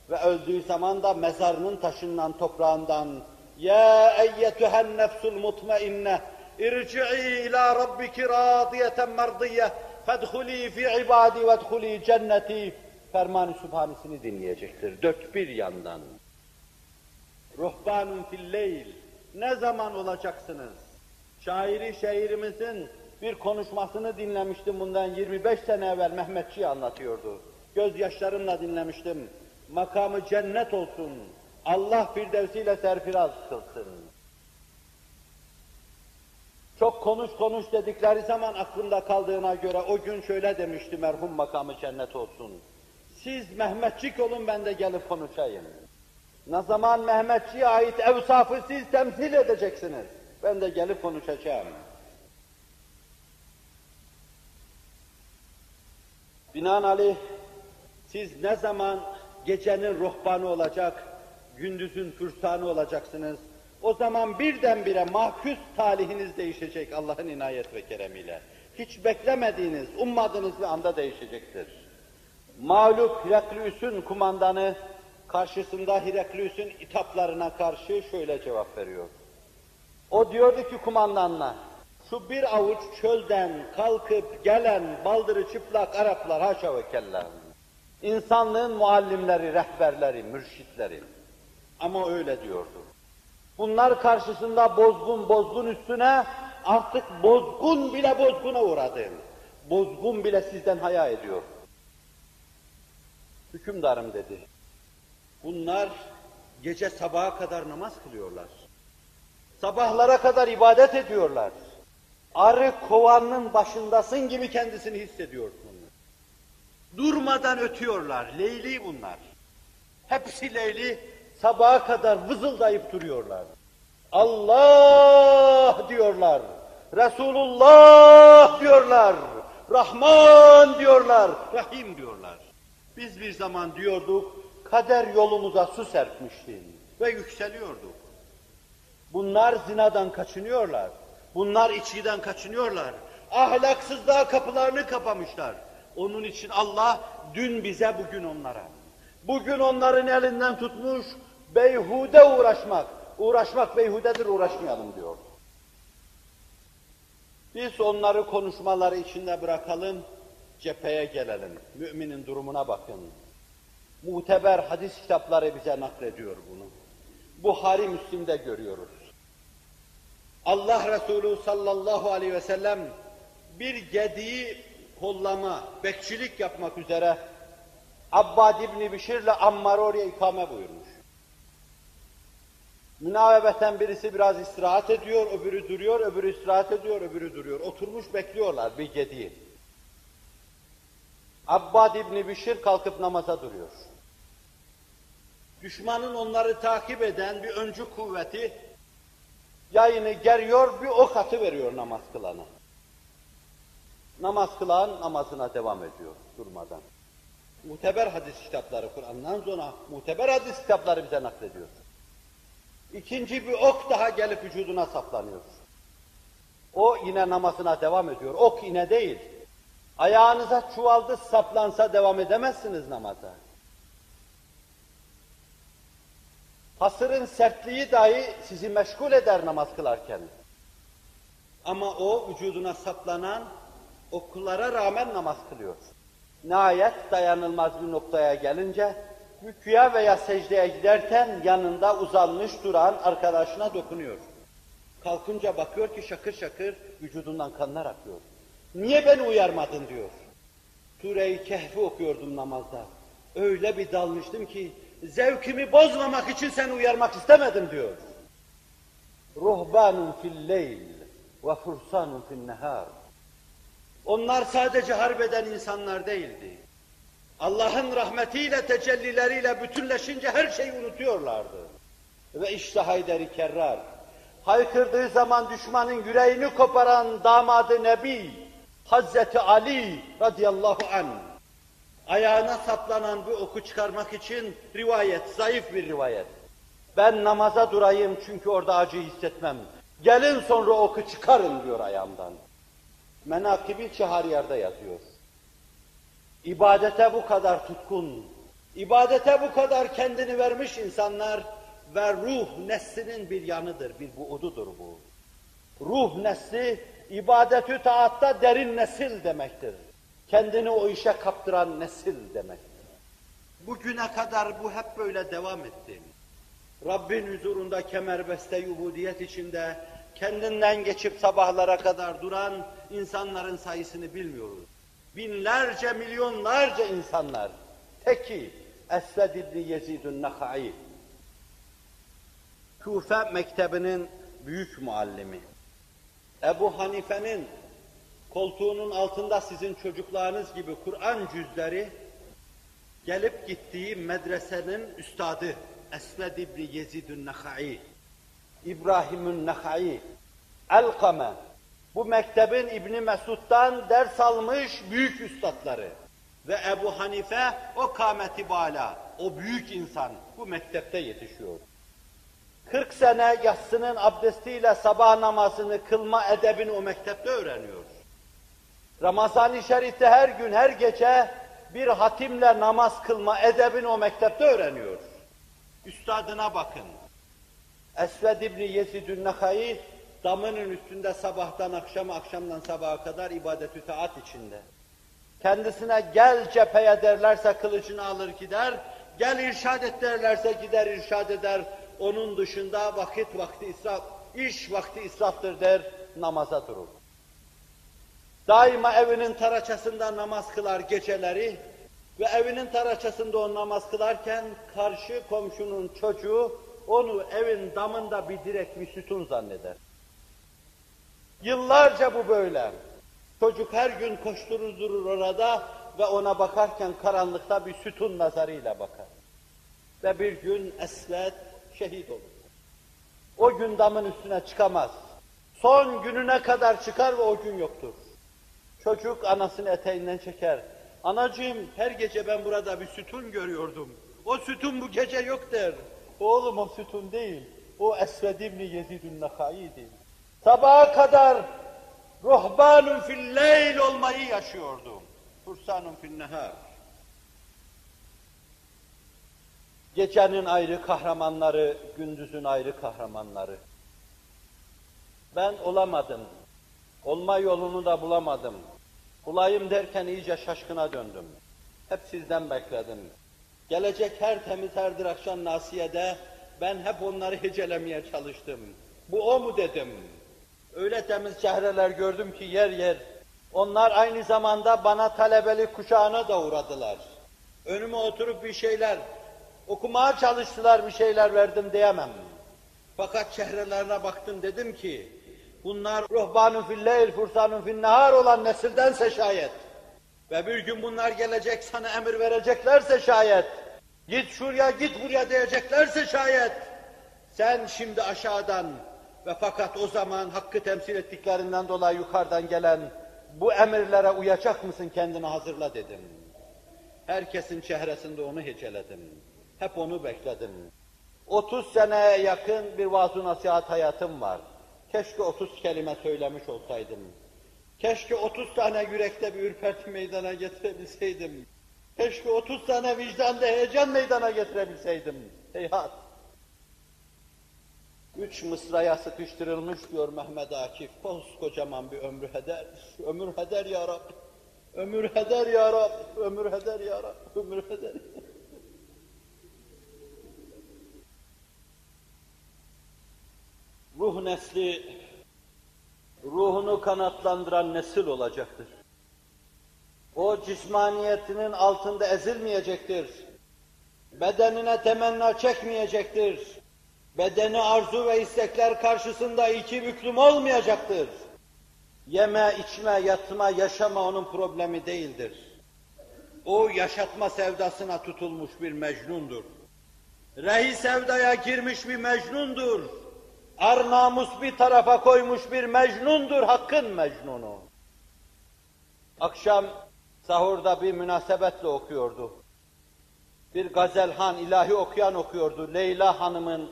Ve öldüğü zaman da mezarının taşından, toprağından Ya eyyetühen nefsul mutmainne irci'i ila rabbiki radiyeten merdiyye fedhuli fi ibadi vedhuli cenneti ferman-ı subhanesini dinleyecektir. Dört bir yandan. Ruhbanun fil leyl. Ne zaman olacaksınız? Şairi şairimizin bir konuşmasını dinlemiştim bundan 25 sene evvel Mehmetçi anlatıyordu. Gözyaşlarımla dinlemiştim. Makamı cennet olsun. Allah firdevsiyle serfiraz kılsın. Çok konuş konuş dedikleri zaman aklımda kaldığına göre o gün şöyle demişti merhum makamı cennet olsun. Siz Mehmetçik olun ben de gelip konuşayım. Ne zaman Mehmetçi'ye ait evsafı siz temsil edeceksiniz. Ben de gelip konuşacağım. Binaenaleyh siz ne zaman gecenin ruhbanı olacak, gündüzün fürsanı olacaksınız, o zaman birdenbire mahkus talihiniz değişecek Allah'ın inayet ve keremiyle. Hiç beklemediğiniz, ummadığınız bir anda değişecektir. Mağlup Heraklius'un kumandanı karşısında Heraklius'un itaplarına karşı şöyle cevap veriyor. O diyordu ki kumandanla, şu bir avuç çölden kalkıp gelen baldırı çıplak Araplar haşa ve kella. İnsanlığın muallimleri, rehberleri, mürşitleri. Ama öyle diyordu. Bunlar karşısında bozgun bozgun üstüne artık bozgun bile bozguna uğradı. Bozgun bile sizden haya ediyor. Hükümdarım dedi. Bunlar gece sabaha kadar namaz kılıyorlar. Sabahlara kadar ibadet ediyorlar. Arı kovanın başındasın gibi kendisini hissediyorsun. Durmadan ötüyorlar. Leyli bunlar. Hepsi leyli. Sabaha kadar vızıldayıp duruyorlar. Allah diyorlar. Resulullah diyorlar. Rahman diyorlar. Rahim diyorlar. Biz bir zaman diyorduk, kader yolumuza su serpmişti ve yükseliyorduk. Bunlar zinadan kaçınıyorlar. Bunlar içkiden kaçınıyorlar. Ahlaksızlığa kapılarını kapamışlar. Onun için Allah dün bize, bugün onlara. Bugün onların elinden tutmuş, beyhude uğraşmak. Uğraşmak beyhudedir, uğraşmayalım diyor. Biz onları konuşmaları içinde bırakalım, cepheye gelelim. Müminin durumuna bakın. Muteber hadis kitapları bize naklediyor bunu. Buhari Müslim'de görüyoruz. Allah Resulü sallallahu aleyhi ve sellem bir gediği kollama, bekçilik yapmak üzere Abbad İbni Bişir'le Ammar'ı oraya ikame buyurmuş. Münavebeten birisi biraz istirahat ediyor, öbürü duruyor, öbürü istirahat ediyor, öbürü duruyor. Oturmuş bekliyorlar bir gediği. Abbad İbni Bişir kalkıp namaza duruyor. Düşmanın onları takip eden bir öncü kuvveti yayını geriyor, bir ok atı veriyor namaz kılana. Namaz kılan namazına devam ediyor durmadan. Muteber hadis kitapları Kur'an'dan sonra muteber hadis kitapları bize naklediyor. İkinci bir ok daha gelip vücuduna saplanıyor. O yine namazına devam ediyor. Ok yine değil. Ayağınıza çuvaldı saplansa devam edemezsiniz namaza. Hasırın sertliği dahi sizi meşgul eder namaz kılarken. Ama o vücuduna saplanan oklara rağmen namaz kılıyor. Nihayet dayanılmaz bir noktaya gelince rüküya veya secdeye giderken yanında uzanmış duran arkadaşına dokunuyor. Kalkınca bakıyor ki şakır şakır vücudundan kanlar akıyor. Niye beni uyarmadın diyor. Sure-i Kehf'i okuyordum namazda. Öyle bir dalmıştım ki zevkimi bozmamak için seni uyarmak istemedim diyor. Ruhbanun fil leyl ve fursanun fil nehar. Onlar sadece harbeden insanlar değildi. Allah'ın rahmetiyle, tecellileriyle bütünleşince her şeyi unutuyorlardı. Ve işte Hayderi Kerrar, haykırdığı zaman düşmanın yüreğini koparan damadı Nebi, Hazreti Ali radıyallahu anh, ayağına saplanan bu oku çıkarmak için rivayet, zayıf bir rivayet. Ben namaza durayım çünkü orada acı hissetmem. Gelin sonra oku çıkarın diyor ayağımdan. Menakibi Çahariyar'da yazıyor. İbadete bu kadar tutkun, ibadete bu kadar kendini vermiş insanlar ve ruh neslinin bir yanıdır, bir buududur bu. Ruh nesli, ibadetü taatta derin nesil demektir. Kendini o işe kaptıran nesil demektir. Bugüne kadar bu hep böyle devam etti. Rabbin huzurunda kemerbeste ubudiyet içinde kendinden geçip sabahlara kadar duran insanların sayısını bilmiyoruz. Binlerce, milyonlarca insanlar. Teki Esved İbni Yezidun Nakai. Kufe mektebinin büyük muallimi. Ebu Hanife'nin koltuğunun altında sizin çocuklarınız gibi Kur'an cüzleri gelip gittiği medresenin üstadı Esved İbni Yezidun Nakai. İbrahim'ün Nakhai, Elkame, bu mektebin İbni Mesud'dan ders almış büyük üstadları ve Ebu Hanife o kâmeti bala, o büyük insan bu mektepte yetişiyor. 40 sene yatsının abdestiyle sabah namazını kılma edebini o mektepte öğreniyor. Ramazan-ı Şerif'te her gün, her gece bir hatimle namaz kılma edebini o mektepte öğreniyor. Üstadına bakın. Esved İbni Yezidün Nekai, damının üstünde sabahtan akşama, akşamdan sabaha kadar ibadet-ü taat içinde. Kendisine gel cepheye derlerse kılıcını alır gider, gel irşad et derlerse gider irşad eder. Onun dışında vakit vakti israf, iş vakti israftır der, namaza durur. Daima evinin taraçasında namaz kılar geceleri ve evinin taraçasında o namaz kılarken karşı komşunun çocuğu onu evin damında bir direk bir sütun zanneder. Yıllarca bu böyle. Çocuk her gün koşturur durur orada ve ona bakarken karanlıkta bir sütun nazarıyla bakar. Ve bir gün Esved şehit olur. O gün damın üstüne çıkamaz. Son gününe kadar çıkar ve o gün yoktur. Çocuk anasını eteğinden çeker. Anacığım her gece ben burada bir sütun görüyordum. O sütun bu gece yok der. Oğlum o sütun değil. O Esved İbni Yezidun Nakai'di. Sabaha kadar ruhbanun fil leyl olmayı yaşıyordu. Fursanun fil nehar. Gecenin ayrı kahramanları, gündüzün ayrı kahramanları. Ben olamadım. Olma yolunu da bulamadım. Bulayım derken iyice şaşkına döndüm. Hep sizden bekledim. Gelecek her temiz herdir akşam nasiyede ben hep onları hecelemeye çalıştım. Bu o mu dedim. Öyle temiz çehreler gördüm ki yer yer. Onlar aynı zamanda bana talebelik kuşağına da uğradılar. Önüme oturup bir şeyler okumaya çalıştılar, bir şeyler verdim diyemem. Fakat çehrelerine baktım dedim ki, bunlar ruhbanun filleyl, fursanun finnahar olan nesildense şayet. Ve bir gün bunlar gelecek sana emir vereceklerse şayet, git şuraya git buraya diyeceklerse şayet, sen şimdi aşağıdan ve fakat o zaman hakkı temsil ettiklerinden dolayı yukarıdan gelen bu emirlere uyacak mısın kendini hazırla dedim. Herkesin çehresinde onu heceledim. Hep onu bekledim. 30 seneye yakın bir vaaz nasihat hayatım var. Keşke 30 kelime söylemiş olsaydım. Keşke 30 tane yürekte bir ürperti meydana getirebilseydim. Keşke 30 tane vicdanda heyecan meydana getirebilseydim. Heyhat. Üç mısraya sıkıştırılmış diyor Mehmet Akif. Koskocaman bir ömrü heder. Ömür heder ya Rab. Ömür heder ya Rab. Ömür heder ya Rab. Ömür heder. Ruh nesli ruhunu kanatlandıran nesil olacaktır. O cismaniyetinin altında ezilmeyecektir. Bedenine temenna çekmeyecektir. Bedeni arzu ve istekler karşısında iki büklüm olmayacaktır. Yeme, içme, yatma, yaşama onun problemi değildir. O yaşatma sevdasına tutulmuş bir mecnundur. Rehi sevdaya girmiş bir mecnundur. Ar namus bir tarafa koymuş bir mecnundur, hakkın mecnunu. Akşam sahurda bir münasebetle okuyordu. Bir gazelhan, ilahi okuyan okuyordu. Leyla Hanım'ın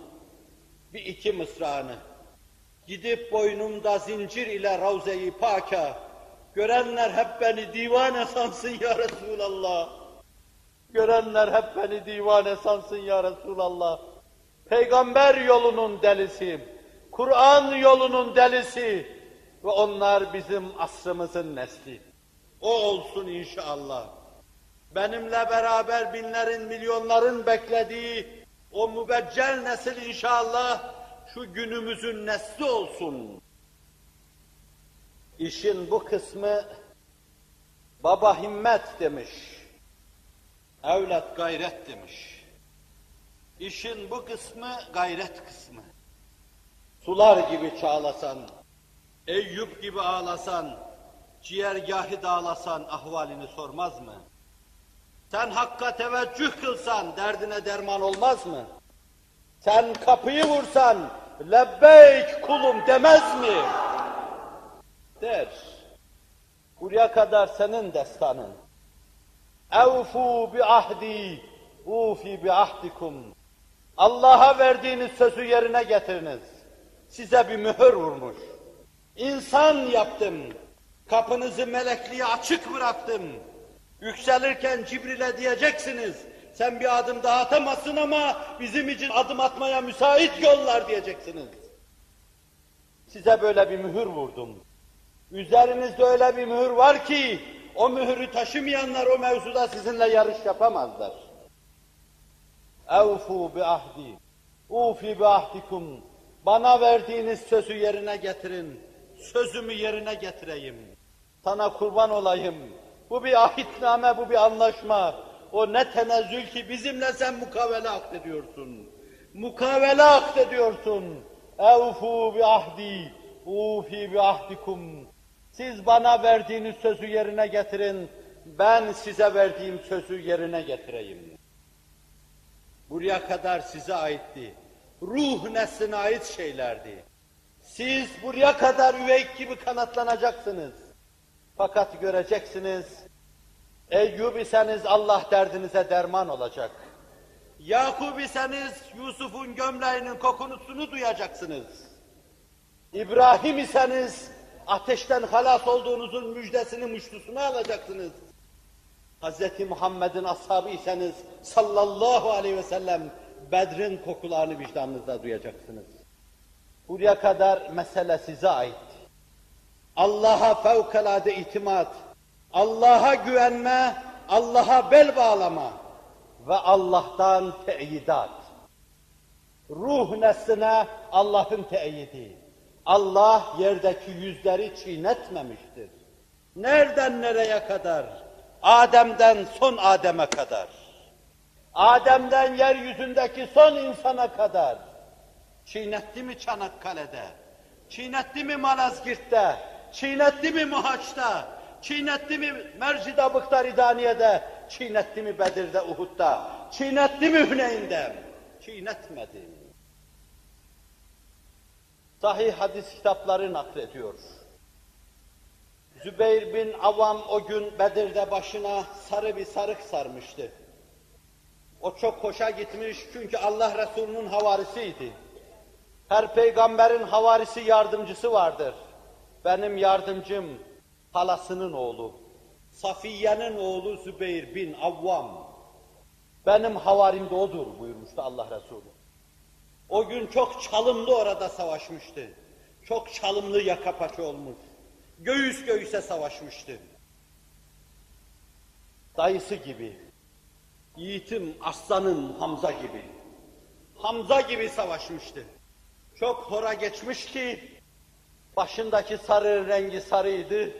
bir iki mısrağını. Gidip boynumda zincir ile Ravze-i Paka, görenler hep beni divane sansın ya Resulallah. Görenler hep beni divane sansın ya Resulallah. Peygamber yolunun delisi, Kur'an yolunun delisi ve onlar bizim asrımızın nesli. O olsun inşallah. Benimle beraber binlerin, milyonların beklediği o mübeccel nesil inşallah şu günümüzün nesli olsun. İşin bu kısmı baba himmet demiş, evlat gayret demiş. İşin bu kısmı gayret kısmı. Sular gibi çağlasan, Eyüp gibi ağlasan, ciğergahı dağlasan ahvalini sormaz mı? Sen hakka teveccüh kılsan derdine derman olmaz mı? Sen kapıyı vursan lebbeyk kulum demez mi? Der. Buraya kadar senin destanın. Evfu bi ahdi, ufi bi ahdikum. Allah'a verdiğiniz sözü yerine getiriniz. Size bir mühür vurmuş. İnsan yaptım. Kapınızı melekliğe açık bıraktım. Yükselirken Cibril'e diyeceksiniz. Sen bir adım daha atamazsın ama bizim için adım atmaya müsait yollar diyeceksiniz. Size böyle bir mühür vurdum. Üzerinizde öyle bir mühür var ki o mühürü taşımayanlar o mevzuda sizinle yarış yapamazlar. Evfu bi ahdi, ufi bi ahdikum. Bana verdiğiniz sözü yerine getirin. Sözümü yerine getireyim. Sana kurban olayım. Bu bir ahitname, bu bir anlaşma. O ne tenezzül ki bizimle sen mukavele akdediyorsun. Mukavele akdediyorsun. Evfu bi ahdi, ufi bi ahdikum. Siz bana verdiğiniz sözü yerine getirin, ben size verdiğim sözü yerine getireyim. Buraya kadar size aitti. Ruh nesline ait şeylerdi. Siz buraya kadar üveyk gibi kanatlanacaksınız. Fakat göreceksiniz, Eyyub iseniz Allah derdinize derman olacak. Yakub iseniz Yusuf'un gömleğinin kokunusunu duyacaksınız. İbrahim iseniz ateşten halas olduğunuzun müjdesini muştusunu alacaksınız. Hz. Muhammed'in ashabı iseniz sallallahu aleyhi ve sellem Bedrin kokularını vicdanınızda duyacaksınız. Buraya kadar mesele size ait. Allah'a fevkalade itimat, Allah'a güvenme, Allah'a bel bağlama ve Allah'tan teyidat. Ruh nesline Allah'ın teyidi. Allah yerdeki yüzleri çiğnetmemiştir. Nereden nereye kadar? Adem'den son Adem'e kadar. Adem'den yeryüzündeki son insana kadar. Çiğnetti mi Çanakkale'de? Çiğnetti mi Malazgirt'te? Çiğnetti mi Muhaç'ta? Çiğnetti mi Mercidabık'ta Ridaniye'de? Çiğnetti mi Bedir'de, Uhud'da? Çiğnetti mi Hüneyn'de? Çiğnetmedi. Sahih hadis kitapları naklediyor. Zübeyir bin Avam o gün Bedir'de başına sarı bir sarık sarmıştı. O çok hoşa gitmiş çünkü Allah Resulü'nün havarisiydi. Her peygamberin havarisi yardımcısı vardır. Benim yardımcım halasının oğlu, Safiye'nin oğlu Zübeyir bin Avvam. Benim havarim de odur buyurmuştu Allah Resulü. O gün çok çalımlı orada savaşmıştı. Çok çalımlı yaka olmuş. Göğüs göğüse savaşmıştı. Dayısı gibi, yiğitim aslanım Hamza gibi. Hamza gibi savaşmıştı. Çok hora geçmiş ki başındaki sarı rengi sarıydı.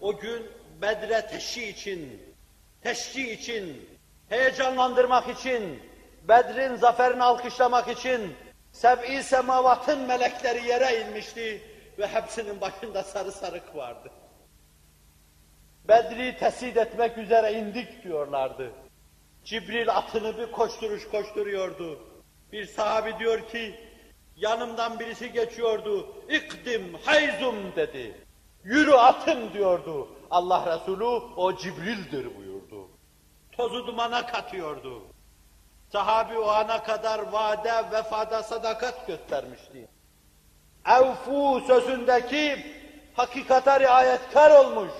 O gün Bedre teşhi için, teşhi için, heyecanlandırmak için, Bedr'in zaferini alkışlamak için seb'i semavatın melekleri yere inmişti ve hepsinin başında sarı sarık vardı. Bedri tesid etmek üzere indik diyorlardı. Cibril atını bir koşturuş koşturuyordu. Bir sahabi diyor ki, yanımdan birisi geçiyordu, ikdim hayzum dedi. Yürü atım diyordu. Allah Resulü o Cibril'dir buyurdu. Tozu dumana katıyordu. Sahabi o ana kadar vade, vefada sadakat göstermişti. Evfu sözündeki hakikata riayetkar olmuş.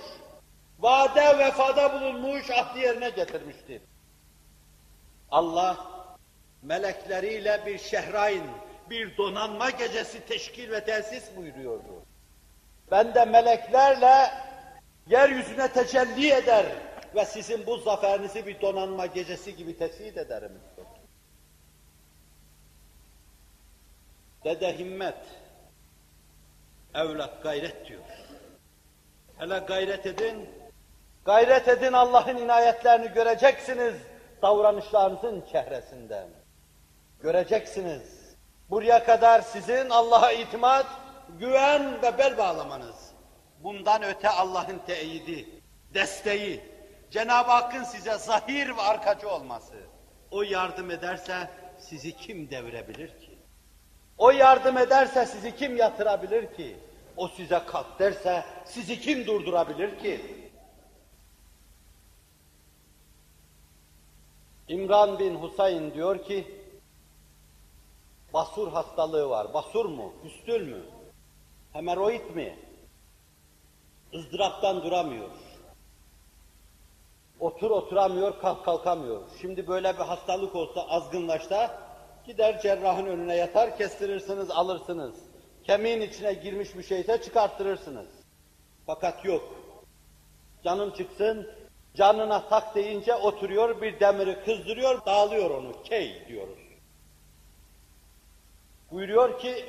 Vade vefada bulunmuş, ahdi yerine getirmiştir. Allah melekleriyle bir şehrain, bir donanma gecesi teşkil ve tesis buyuruyordu. Ben de meleklerle yeryüzüne tecelli eder ve sizin bu zaferinizi bir donanma gecesi gibi tesis ederim. Dede himmet, evlat gayret diyor. Hele gayret edin, gayret edin Allah'ın inayetlerini göreceksiniz davranışlarınızın çehresinden. Göreceksiniz. Buraya kadar sizin Allah'a itimat, güven ve bel bağlamanız. Bundan öte Allah'ın teyidi, desteği, Cenab-ı Hakk'ın size zahir ve arkacı olması. O yardım ederse sizi kim devirebilir ki? O yardım ederse sizi kim yatırabilir ki? O size kalk derse sizi kim durdurabilir ki? İmran bin Husayn diyor ki, basur hastalığı var. Basur mu? Püstül mü? Hemeroid mi? ızdıraptan duramıyor. Otur oturamıyor, kalk kalkamıyor. Şimdi böyle bir hastalık olsa, azgınlaşsa, gider cerrahın önüne yatar, kestirirsiniz, alırsınız. Kemiğin içine girmiş bir şeyse çıkarttırırsınız. Fakat yok. Canım çıksın, canına tak deyince oturuyor, bir demiri kızdırıyor, dağılıyor onu. Key diyoruz. Buyuruyor ki,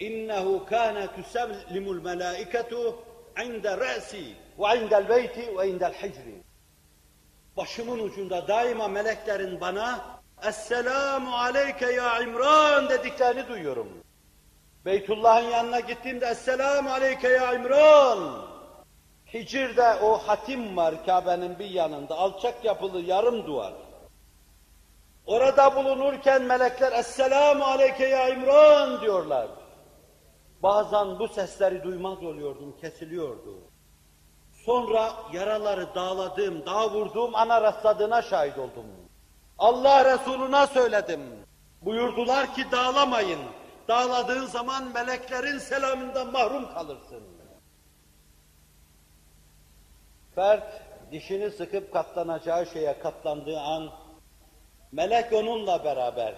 İnnehu kâne tusellimul melâiketu inde re'si ve indel beyti ve indel. Başımın ucunda daima meleklerin bana Esselamu aleyke ya İmran dediklerini duyuyorum. Beytullah'ın yanına gittiğimde Esselamu aleyke ya İmran. Hicr'de o hatim var Kabe'nin bir yanında, alçak yapılı yarım duvar. Orada bulunurken melekler Esselamu aleyke ya İmran diyorlar. Bazen bu sesleri duymaz oluyordum, kesiliyordu. Sonra yaraları dağladığım, dağ vurduğum ana rastladığına şahit oldum. Allah Resuluna söyledim. Buyurdular ki dağlamayın. Dağladığın zaman meleklerin selamından mahrum kalırsın. Fert dişini sıkıp katlanacağı şeye katlandığı an melek onunla beraber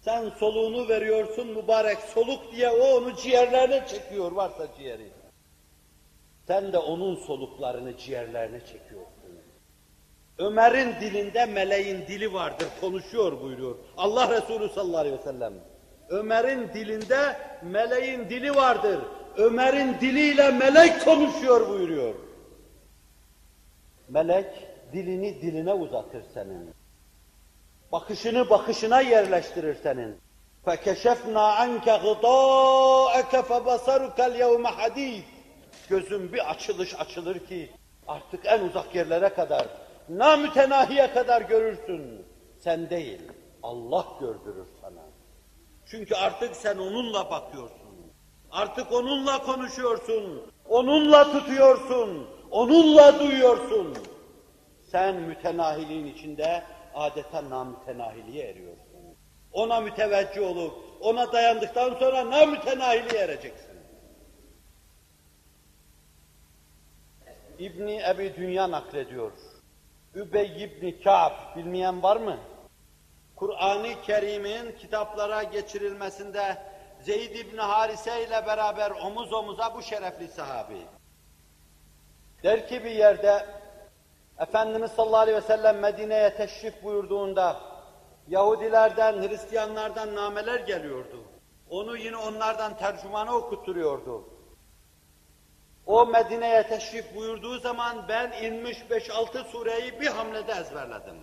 sen soluğunu veriyorsun mübarek soluk diye o onu ciğerlerine çekiyor varsa ciğeri. Sen de onun soluklarını ciğerlerine çekiyorsun. Ömer'in dilinde meleğin dili vardır, konuşuyor buyuruyor. Allah Resulü sallallahu aleyhi ve sellem. Ömer'in dilinde meleğin dili vardır. Ömer'in diliyle melek konuşuyor buyuruyor. Melek dilini diline uzatır senin. Bakışını bakışına yerleştirir senin. فَكَشَفْنَا عَنْكَ غِطَاءَكَ فَبَصَرُكَ الْيَوْمَ حَد۪يث Gözün bir açılış açılır ki artık en uzak yerlere kadar, namütenahiye kadar görürsün. Sen değil, Allah gördürür sana. Çünkü artık sen onunla bakıyorsun. Artık onunla konuşuyorsun, onunla tutuyorsun, onunla duyuyorsun. Sen mütenahiliğin içinde adeta namütenahiliğe eriyorsun. Ona müteveccih olup, ona dayandıktan sonra namütenahiliğe ereceksin. İbni Ebi Dünya naklediyor. Übey İbni Ka'b, bilmeyen var mı? Kur'an-ı Kerim'in kitaplara geçirilmesinde Zeyd İbni Harise ile beraber omuz omuza bu şerefli sahabi. Der ki bir yerde Efendimiz sallallahu aleyhi ve sellem Medine'ye teşrif buyurduğunda Yahudilerden, Hristiyanlardan nameler geliyordu. Onu yine onlardan tercümanı okutturuyordu. O Medine'ye teşrif buyurduğu zaman ben inmiş 5-6 sureyi bir hamlede ezberledim.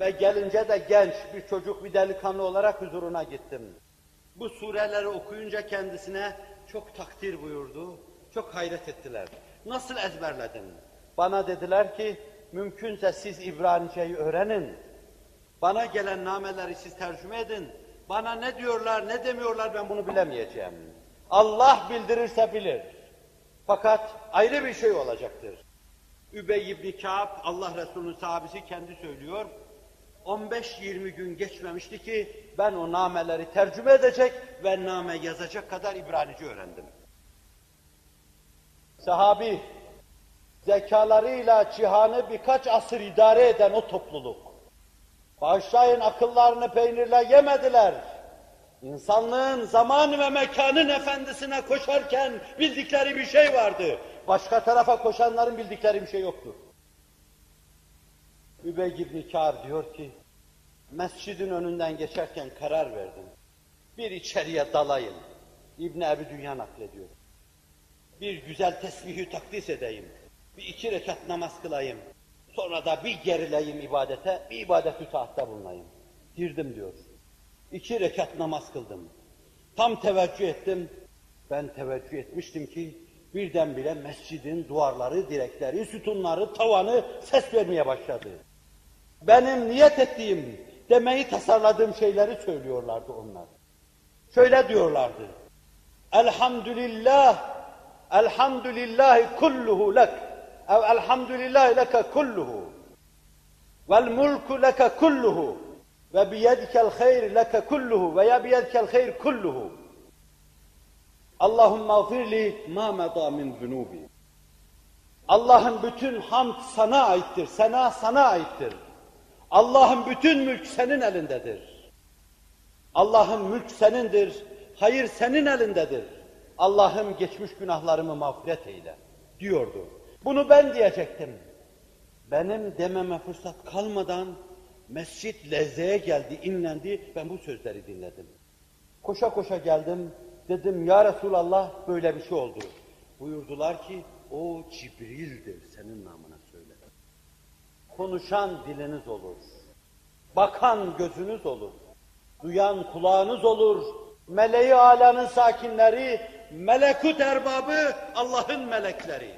Ve gelince de genç bir çocuk, bir delikanlı olarak huzuruna gittim. Bu sureleri okuyunca kendisine çok takdir buyurdu, çok hayret ettiler. Nasıl ezberledin? Bana dediler ki, mümkünse siz İbranice'yi öğrenin. Bana gelen nameleri siz tercüme edin. Bana ne diyorlar, ne demiyorlar ben bunu bilemeyeceğim. Allah bildirirse bilir. Fakat ayrı bir şey olacaktır. Übey ibn Ka'b, Allah Resulü'nün sahabesi kendi söylüyor. 15-20 gün geçmemişti ki ben o nameleri tercüme edecek ve name yazacak kadar İbranice öğrendim. Sahabi, zekalarıyla cihanı birkaç asır idare eden o topluluk. Bağışlayın akıllarını peynirle yemediler. İnsanlığın zaman ve mekanın efendisine koşarken bildikleri bir şey vardı. Başka tarafa koşanların bildikleri bir şey yoktur. Übey ibn Kâb diyor ki, mescidin önünden geçerken karar verdim. Bir içeriye dalayım. İbn Ebi Dünya naklediyor. Bir güzel tesbihü takdis edeyim. Bir iki rekat namaz kılayım. Sonra da bir gerileyim ibadete, bir ibadet-ü taatta bulunayım. Girdim diyor. İki rekat namaz kıldım. Tam teveccüh ettim. Ben teveccüh etmiştim ki birdenbire mescidin duvarları, direkleri, sütunları, tavanı ses vermeye başladı. Benim niyet ettiğim, demeyi tasarladığım şeyleri söylüyorlardı onlar. Şöyle diyorlardı. Elhamdülillah, elhamdülillahi kulluhu lek. Ev elhamdülillahi leke kulluhu. Vel mulku leke kulluhu. Ve biyedikel hayr leke kulluhu. Veya biyedikel hayr kulluhu. Allahümme gfirli ma meda min zunubi. Allah'ın bütün hamd sana aittir, sena sana aittir. Allah'ın bütün mülk senin elindedir. Allah'ın mülk senindir, hayır senin elindedir. Allah'ım geçmiş günahlarımı mağfiret eyle diyordu. Bunu ben diyecektim. Benim dememe fırsat kalmadan mescit lezzeye geldi, inlendi, ben bu sözleri dinledim. Koşa koşa geldim, dedim ya Resulallah böyle bir şey oldu. Buyurdular ki o Cibril'dir senin namına söyle. Konuşan diliniz olur. Bakan gözünüz olur. Duyan kulağınız olur. Meleği alanın sakinleri, melekut erbabı, Allah'ın melekleri.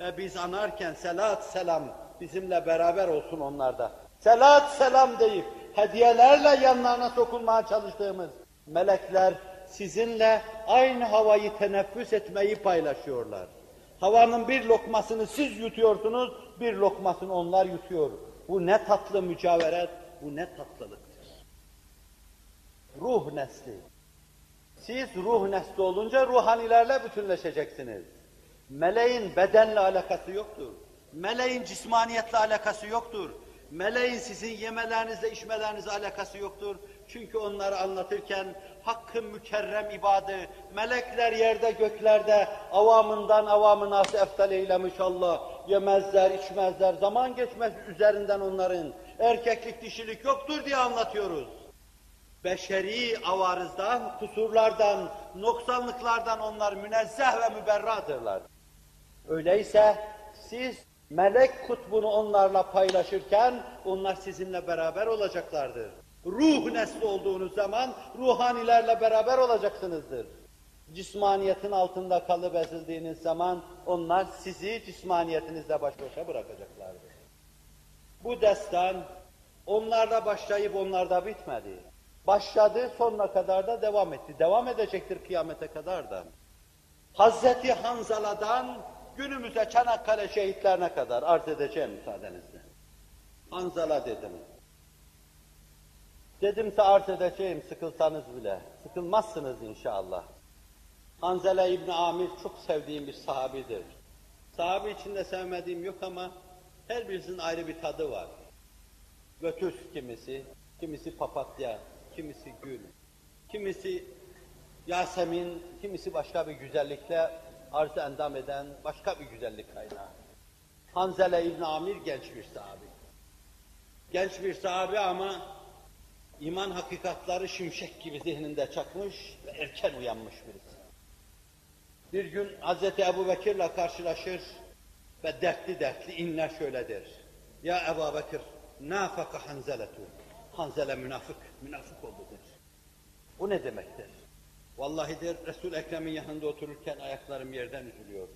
Ve biz anarken selat selam bizimle beraber olsun onlarda. Selat selam deyip hediyelerle yanlarına sokulmaya çalıştığımız melekler sizinle aynı havayı teneffüs etmeyi paylaşıyorlar. Havanın bir lokmasını siz yutuyorsunuz, bir lokmasını onlar yutuyor. Bu ne tatlı mücaveret, bu ne tatlılıktır. Ruh nesli. Siz ruh nesli olunca ruhanilerle bütünleşeceksiniz. Meleğin bedenle alakası yoktur. Meleğin cismaniyetle alakası yoktur. Meleğin sizin yemelerinizle, içmelerinizle alakası yoktur. Çünkü onları anlatırken hakkın mükerrem ibadı, melekler yerde göklerde, avamından avamınası eftal eylemiş Allah. Yemezler, içmezler, zaman geçmez üzerinden onların. Erkeklik, dişilik yoktur diye anlatıyoruz. Beşeri avarızdan, kusurlardan, noksanlıklardan onlar münezzeh ve müberradırlar. Öyleyse siz melek kutbunu onlarla paylaşırken onlar sizinle beraber olacaklardır. Ruh nesli olduğunuz zaman ruhanilerle beraber olacaksınızdır. Cismaniyetin altında kalıp ezildiğiniz zaman onlar sizi cismaniyetinizle baş başa bırakacaklardır. Bu destan onlarla başlayıp onlarda bitmedi. Başladı sonuna kadar da devam etti. Devam edecektir kıyamete kadar da. Hazreti Hanzala'dan günümüze Çanakkale şehitlerine kadar arz edeceğim müsaadenizle. Hanzala dedim. Dedimse arz edeceğim sıkılsanız bile. Sıkılmazsınız inşallah. Hanzala İbni Amir çok sevdiğim bir sahabidir. Sahabi içinde sevmediğim yok ama her birisinin ayrı bir tadı var. Götüs kimisi, kimisi papatya, kimisi gül, kimisi Yasemin, kimisi başka bir güzellikle arz endam eden başka bir güzellik kaynağı. Hanzele İbn Amir genç bir sahabi. Genç bir sahabi ama iman hakikatları şimşek gibi zihninde çakmış ve erken uyanmış birisi. Bir gün Hz. Ebu Bekir'le karşılaşır ve dertli dertli inler şöyle der. Ya Ebu Bekir, nafaka hanzeletu. Hanzele münafık, münafık oldu der. Bu ne demektir? Vallahi der, resul Ekrem'in yanında otururken ayaklarım yerden üzülüyor.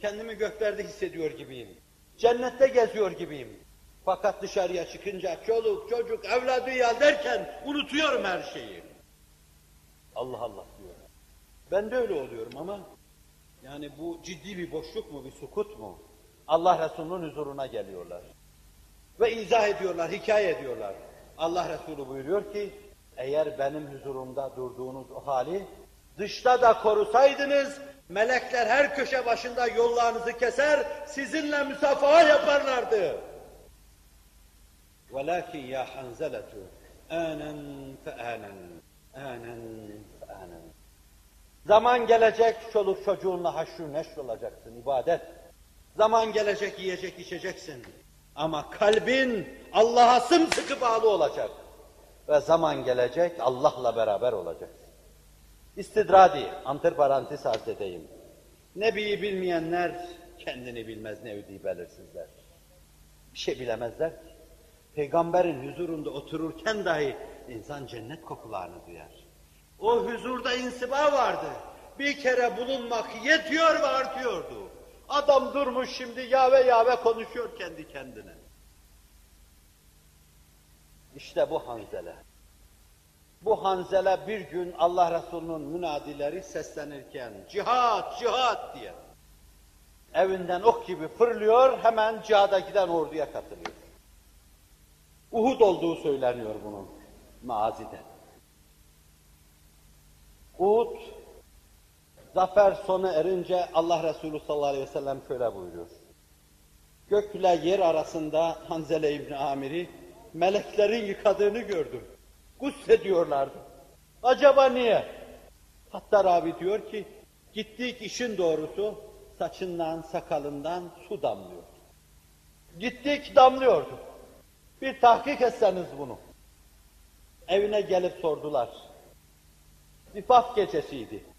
Kendimi göklerde hissediyor gibiyim. Cennette geziyor gibiyim. Fakat dışarıya çıkınca çoluk, çocuk, evladı ya derken unutuyorum her şeyi. Allah Allah diyor. Ben de öyle oluyorum ama yani bu ciddi bir boşluk mu, bir sukut mu? Allah Resulü'nün huzuruna geliyorlar. Ve izah ediyorlar, hikaye ediyorlar. Allah Resulü buyuruyor ki, eğer benim huzurumda durduğunuz o hali dışta da korusaydınız, melekler her köşe başında yollarınızı keser, sizinle müsafaha yaparlardı. وَلَكِنْ يَا حَنْزَلَةُ آنًا فَآنًا آنًا فَآنًا Zaman gelecek, çoluk çocuğunla haşru neşr olacaksın, ibadet. Zaman gelecek, yiyecek, içeceksin. Ama kalbin Allah'a sımsıkı bağlı olacak. Ve zaman gelecek, Allah'la beraber olacaksın. İstidradi, antiparantez arz edeyim. Nebiyi bilmeyenler kendini bilmez, nevdi belirsizler. Bir şey bilemezler. Peygamberin huzurunda otururken dahi insan cennet kokularını duyar. O huzurda insiba vardı. Bir kere bulunmak yetiyor ve artıyordu. Adam durmuş şimdi yave yave konuşuyor kendi kendine. İşte bu hanzele. Bu hanzele bir gün Allah Resulü'nün münadileri seslenirken cihat, cihat diye evinden ok gibi fırlıyor, hemen cihada giden orduya katılıyor. Uhud olduğu söyleniyor bunun mazide. Uhud, zafer sona erince Allah Resulü sallallahu aleyhi ve sellem şöyle buyuruyor. Gökle yer arasında Hanzele İbni Amir'i meleklerin yıkadığını gördüm. Gussediyorlardı. Acaba niye? Hatta Rabi diyor ki, gittik işin doğrusu, saçından, sakalından su damlıyordu. Gittik damlıyordu. Bir tahkik etseniz bunu. Evine gelip sordular. Zifaf gecesiydi.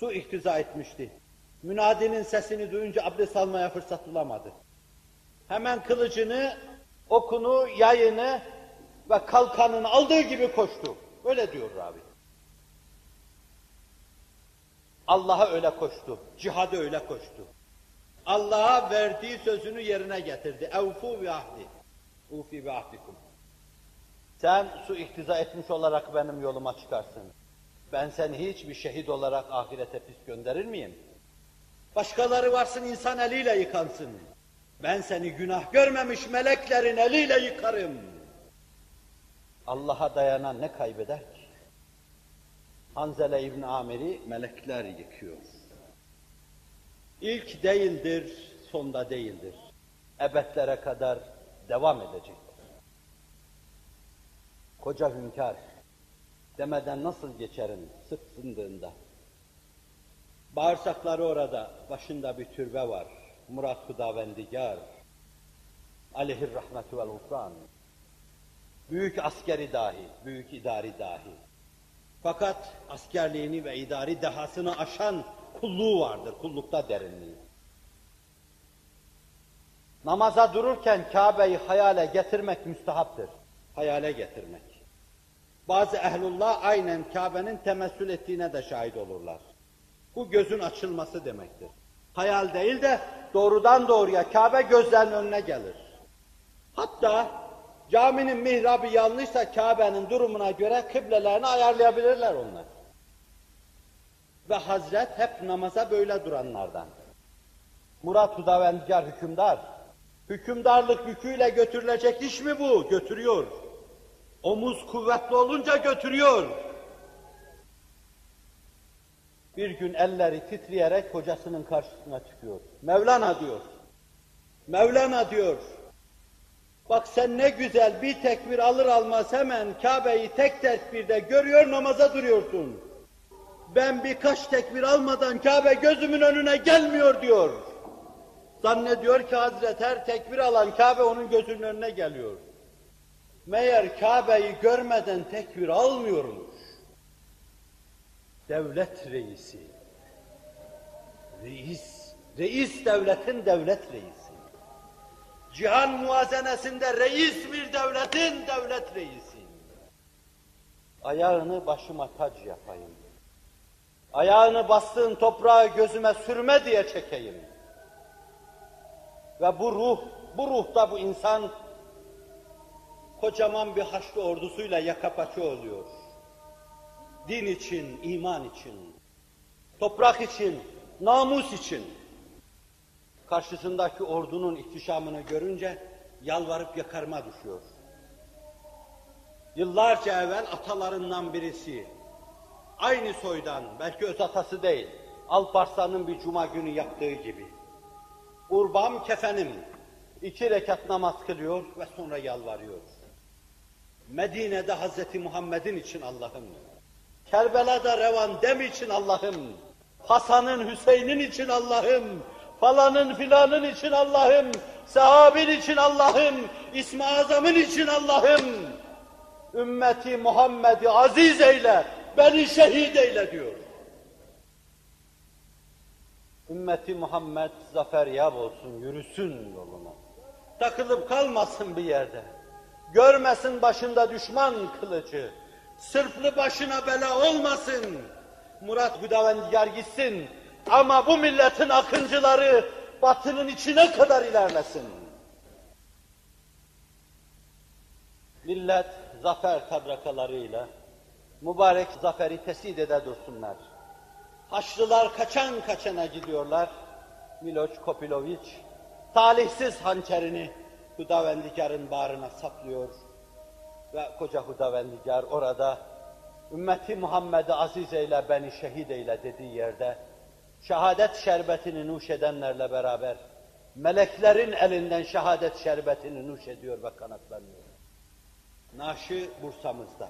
Su ihtiza etmişti. Münadinin sesini duyunca abdest almaya fırsat bulamadı. Hemen kılıcını, okunu, yayını ve kalkanını aldığı gibi koştu. Öyle diyor Rabi. Allah'a öyle koştu, cihada öyle koştu. Allah'a verdiği sözünü yerine getirdi. Evfu bi ahdi. Ufi bi ahdikum. Sen su ihtiza etmiş olarak benim yoluma çıkarsın. Ben seni hiçbir şehit olarak ahirete pis gönderir miyim? Başkaları varsın insan eliyle yıkansın. Ben seni günah görmemiş meleklerin eliyle yıkarım. Allah'a dayanan ne kaybeder ki? Hanzele İbn Amir'i melekler yıkıyor. İlk değildir, sonda değildir. Ebedlere kadar devam edecektir. Koca hünkâr, demeden nasıl geçerim sırt sındığında. Bağırsakları orada, başında bir türbe var. Murat Hudavendigar, aleyhir rahmetu vel ufran. Büyük askeri dahi, büyük idari dahi. Fakat askerliğini ve idari dehasını aşan kulluğu vardır, kullukta derinliği. Namaza dururken Kabe'yi hayale getirmek müstehaptır. Hayale getirmek. Bazı ehlullah aynen Kabe'nin temessül ettiğine de şahit olurlar. Bu gözün açılması demektir. Hayal değil de doğrudan doğruya Kabe gözlerinin önüne gelir. Hatta caminin mihrabı yanlışsa Kabe'nin durumuna göre kıblelerini ayarlayabilirler onlar. Ve Hazret hep namaza böyle duranlardan. Murat Hudavendigar hükümdar. Hükümdarlık yüküyle götürülecek iş mi bu? Götürüyor. Omuz kuvvetli olunca götürüyor. Bir gün elleri titreyerek kocasının karşısına çıkıyor. Mevlana diyor. Mevlana diyor. Bak sen ne güzel bir tekbir alır almaz hemen Kabe'yi tek tekbirde görüyor namaza duruyorsun. Ben birkaç tekbir almadan Kabe gözümün önüne gelmiyor diyor. Zannediyor ki Hazret her tekbir alan Kabe onun gözünün önüne geliyor. Meğer Kabe'yi görmeden tekbir almıyormuş. Devlet reisi. Reis. Reis devletin devlet reisi. Cihan muazenesinde reis bir devletin devlet reisi. Ayağını başıma tac yapayım. Ayağını bastığın toprağı gözüme sürme diye çekeyim. Ve bu ruh, bu ruhta bu insan kocaman bir Haçlı ordusuyla yaka oluyor. Din için, iman için, toprak için, namus için. Karşısındaki ordunun ihtişamını görünce yalvarıp yakarma düşüyor. Yıllarca evvel atalarından birisi, aynı soydan, belki öz atası değil, Alparslan'ın bir cuma günü yaptığı gibi. Urbam kefenim, iki rekat namaz kılıyor ve sonra yalvarıyor. Medine'de Hz. Muhammed'in için Allah'ım, Kerbela'da revan dem için Allah'ım, Hasan'ın, Hüseyin'in için Allah'ım, falanın filanın için Allah'ım, sahabin için Allah'ım, İsmi Azam'ın için Allah'ım, ümmeti Muhammed'i aziz eyle, beni şehit eyle diyor. Ümmeti Muhammed zafer yap olsun, yürüsün yoluna. Takılıp kalmasın bir yerde. Görmesin başında düşman kılıcı. Sırflı başına bela olmasın. Murat Güdavendigar gitsin. Ama bu milletin akıncıları batının içine kadar ilerlesin. Millet zafer tabrakalarıyla mübarek zaferi tesid ede dursunlar. Haçlılar kaçan kaçana gidiyorlar. Miloç Kopiloviç talihsiz hançerini Hudavendigar'ın bağrına saplıyor ve koca Hudavendigar orada ümmeti Muhammed'i aziz eyle beni şehit eyle dediği yerde şehadet şerbetini nuş edenlerle beraber meleklerin elinden şehadet şerbetini nuş ediyor ve kanatlanıyor. Naşı Bursa'mızda.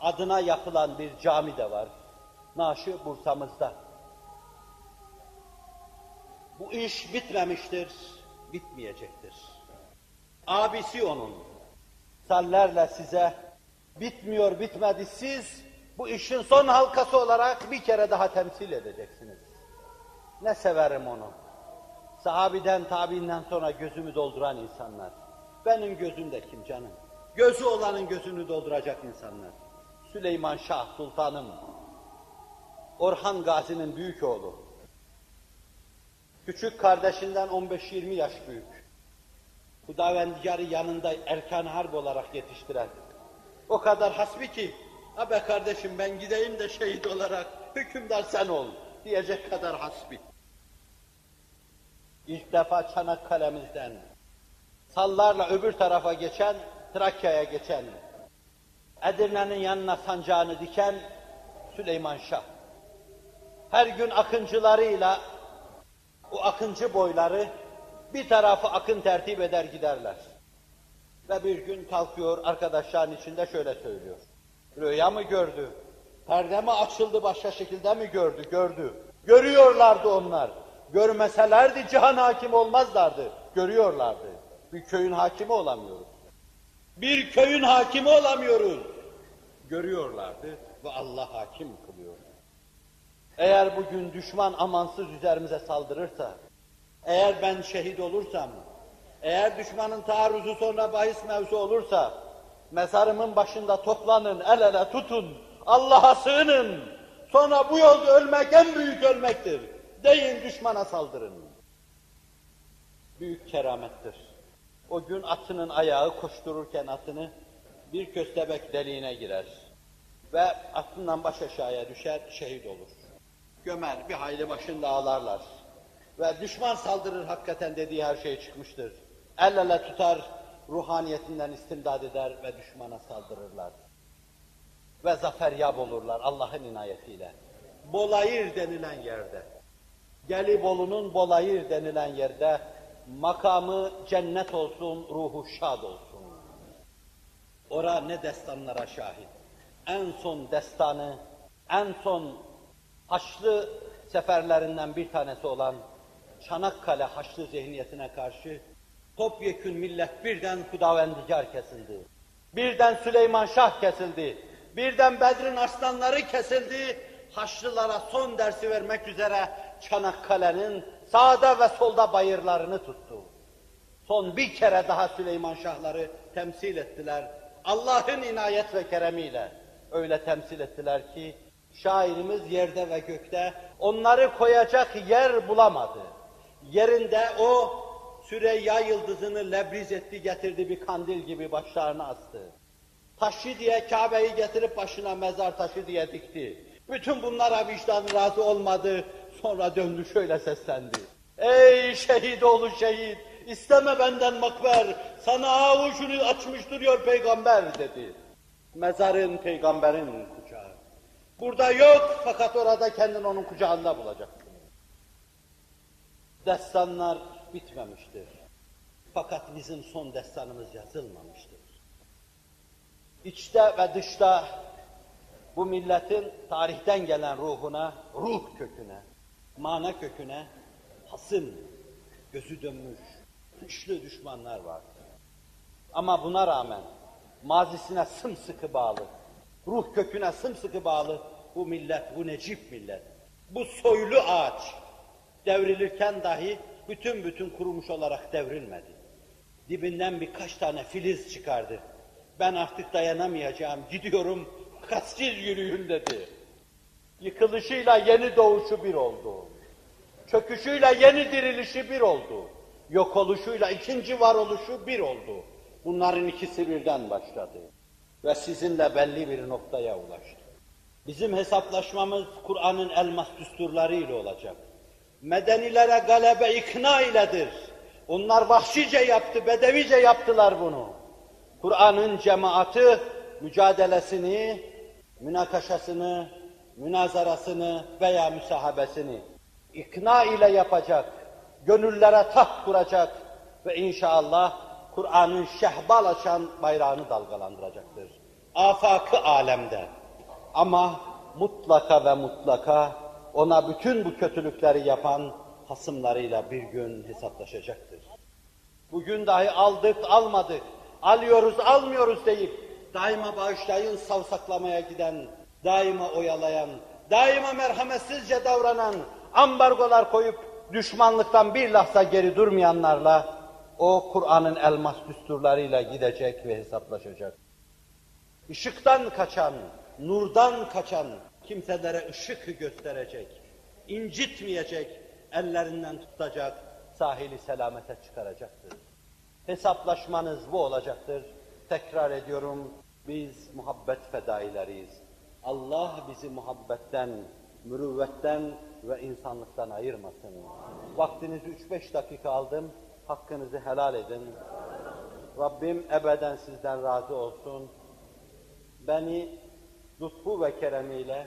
Adına yapılan bir cami de var. Naşı Bursa'mızda. Bu iş bitmemiştir, bitmeyecektir. Abisi onun. Sallerle size bitmiyor bitmedi siz bu işin son halkası olarak bir kere daha temsil edeceksiniz. Ne severim onu. Sahabiden, tabiinden sonra gözümü dolduran insanlar. Benim gözüm de kim canım? Gözü olanın gözünü dolduracak insanlar. Süleyman Şah Sultanım, Orhan Gazi'nin büyük oğlu. Küçük kardeşinden 15-20 yaş büyük. Hudavendigar'ı yanında erkan harp olarak yetiştiren. O kadar hasbi ki, abi kardeşim ben gideyim de şehit olarak hükümdar sen ol diyecek kadar hasbi. İlk defa Çanakkale'mizden sallarla öbür tarafa geçen, Trakya'ya geçen, Edirne'nin yanına sancağını diken Süleyman Şah. Her gün akıncılarıyla o akıncı boyları bir tarafı akın tertip eder giderler. Ve bir gün kalkıyor arkadaşların içinde şöyle söylüyor. Rüya mı gördü? Perde mi açıldı başka şekilde mi gördü? Gördü. Görüyorlardı onlar. Görmeselerdi cihan hakim olmazlardı. Görüyorlardı. Bir köyün hakimi olamıyoruz. Bir köyün hakimi olamıyoruz. Görüyorlardı ve Allah hakim kılıyor. Eğer bugün düşman amansız üzerimize saldırırsa, eğer ben şehit olursam, eğer düşmanın taarruzu sonra bahis mevzu olursa, mezarımın başında toplanın, el ele tutun, Allah'a sığının, sonra bu yolda ölmek en büyük ölmektir. Deyin düşmana saldırın. Büyük keramettir. O gün atının ayağı koştururken atını bir köstebek deliğine girer ve atından baş aşağıya düşer, şehit olur. gömer, bir hayli başında ağlarlar. Ve düşman saldırır hakikaten dediği her şey çıkmıştır. El ele tutar, ruhaniyetinden istimdad eder ve düşmana saldırırlar. Ve zaferyab olurlar Allah'ın inayetiyle. Bolayır denilen yerde, Gelibolu'nun Bolayır denilen yerde makamı cennet olsun, ruhu şad olsun. Ora ne destanlara şahit. En son destanı, en son Haçlı seferlerinden bir tanesi olan Çanakkale Haçlı zihniyetine karşı topyekün millet birden hudavendigar kesildi. Birden Süleyman Şah kesildi. Birden Bedir'in aslanları kesildi. Haçlılara son dersi vermek üzere Çanakkale'nin sağda ve solda bayırlarını tuttu. Son bir kere daha Süleyman Şahları temsil ettiler. Allah'ın inayet ve keremiyle öyle temsil ettiler ki şairimiz yerde ve gökte onları koyacak yer bulamadı. Yerinde o Süreyya yıldızını lebriz etti getirdi bir kandil gibi başlarına astı. Taşı diye Kabe'yi getirip başına mezar taşı diye dikti. Bütün bunlara vicdan razı olmadı. Sonra döndü şöyle seslendi. Ey şehit oğlu şehit! isteme benden makber! Sana avucunu açmış duruyor peygamber dedi. Mezarın peygamberin kucağı. Burada yok fakat orada kendini onun kucağında bulacaksın. Destanlar bitmemiştir. Fakat bizim son destanımız yazılmamıştır. İçte ve dışta bu milletin tarihten gelen ruhuna, ruh köküne, mana köküne hasım, gözü dönmüş, güçlü düşmanlar var. Ama buna rağmen mazisine sımsıkı bağlı, ruh köküne sımsıkı bağlı bu millet, bu necip millet, bu soylu ağaç devrilirken dahi bütün bütün kurumuş olarak devrilmedi. Dibinden birkaç tane filiz çıkardı. Ben artık dayanamayacağım, gidiyorum, fakat yürüyün dedi. Yıkılışıyla yeni doğuşu bir oldu. Çöküşüyle yeni dirilişi bir oldu. Yok oluşuyla ikinci varoluşu bir oldu. Bunların ikisi birden başladı. Ve sizinle belli bir noktaya ulaştı. Bizim hesaplaşmamız Kur'an'ın elmas düsturları ile olacak. Medenilere galebe ikna iledir. Onlar vahşice yaptı, bedevice yaptılar bunu. Kur'an'ın cemaati mücadelesini, münakaşasını, münazarasını veya müsahabesini ikna ile yapacak, gönüllere taht kuracak ve inşallah Kur'an'ın şehbal açan bayrağını dalgalandıracaktır. Afakı alemde. Ama mutlaka ve mutlaka ona bütün bu kötülükleri yapan hasımlarıyla bir gün hesaplaşacaktır. Bugün dahi aldık, almadık, alıyoruz, almıyoruz deyip daima bağışlayın savsaklamaya giden, daima oyalayan, daima merhametsizce davranan, ambargolar koyup düşmanlıktan bir lahza geri durmayanlarla o Kur'an'ın elmas düsturlarıyla gidecek ve hesaplaşacak. Işıktan kaçan, nurdan kaçan kimselere ışık gösterecek, incitmeyecek, ellerinden tutacak, sahili selamete çıkaracaktır. Hesaplaşmanız bu olacaktır. Tekrar ediyorum, biz muhabbet fedaileriyiz. Allah bizi muhabbetten, mürüvvetten ve insanlıktan ayırmasın. Vaktinizi üç beş dakika aldım, hakkınızı helal edin. Rabbim ebeden sizden razı olsun. Beni lütfu ve keremiyle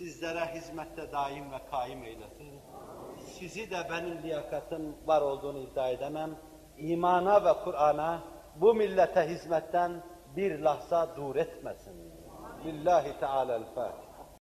sizlere hizmette daim ve kaim eylesin. Sizi de benim liyakatım var olduğunu iddia edemem. İmana ve Kur'an'a bu millete hizmetten bir lahza dur etmesin. Lillahi Teala'l-Fatiha.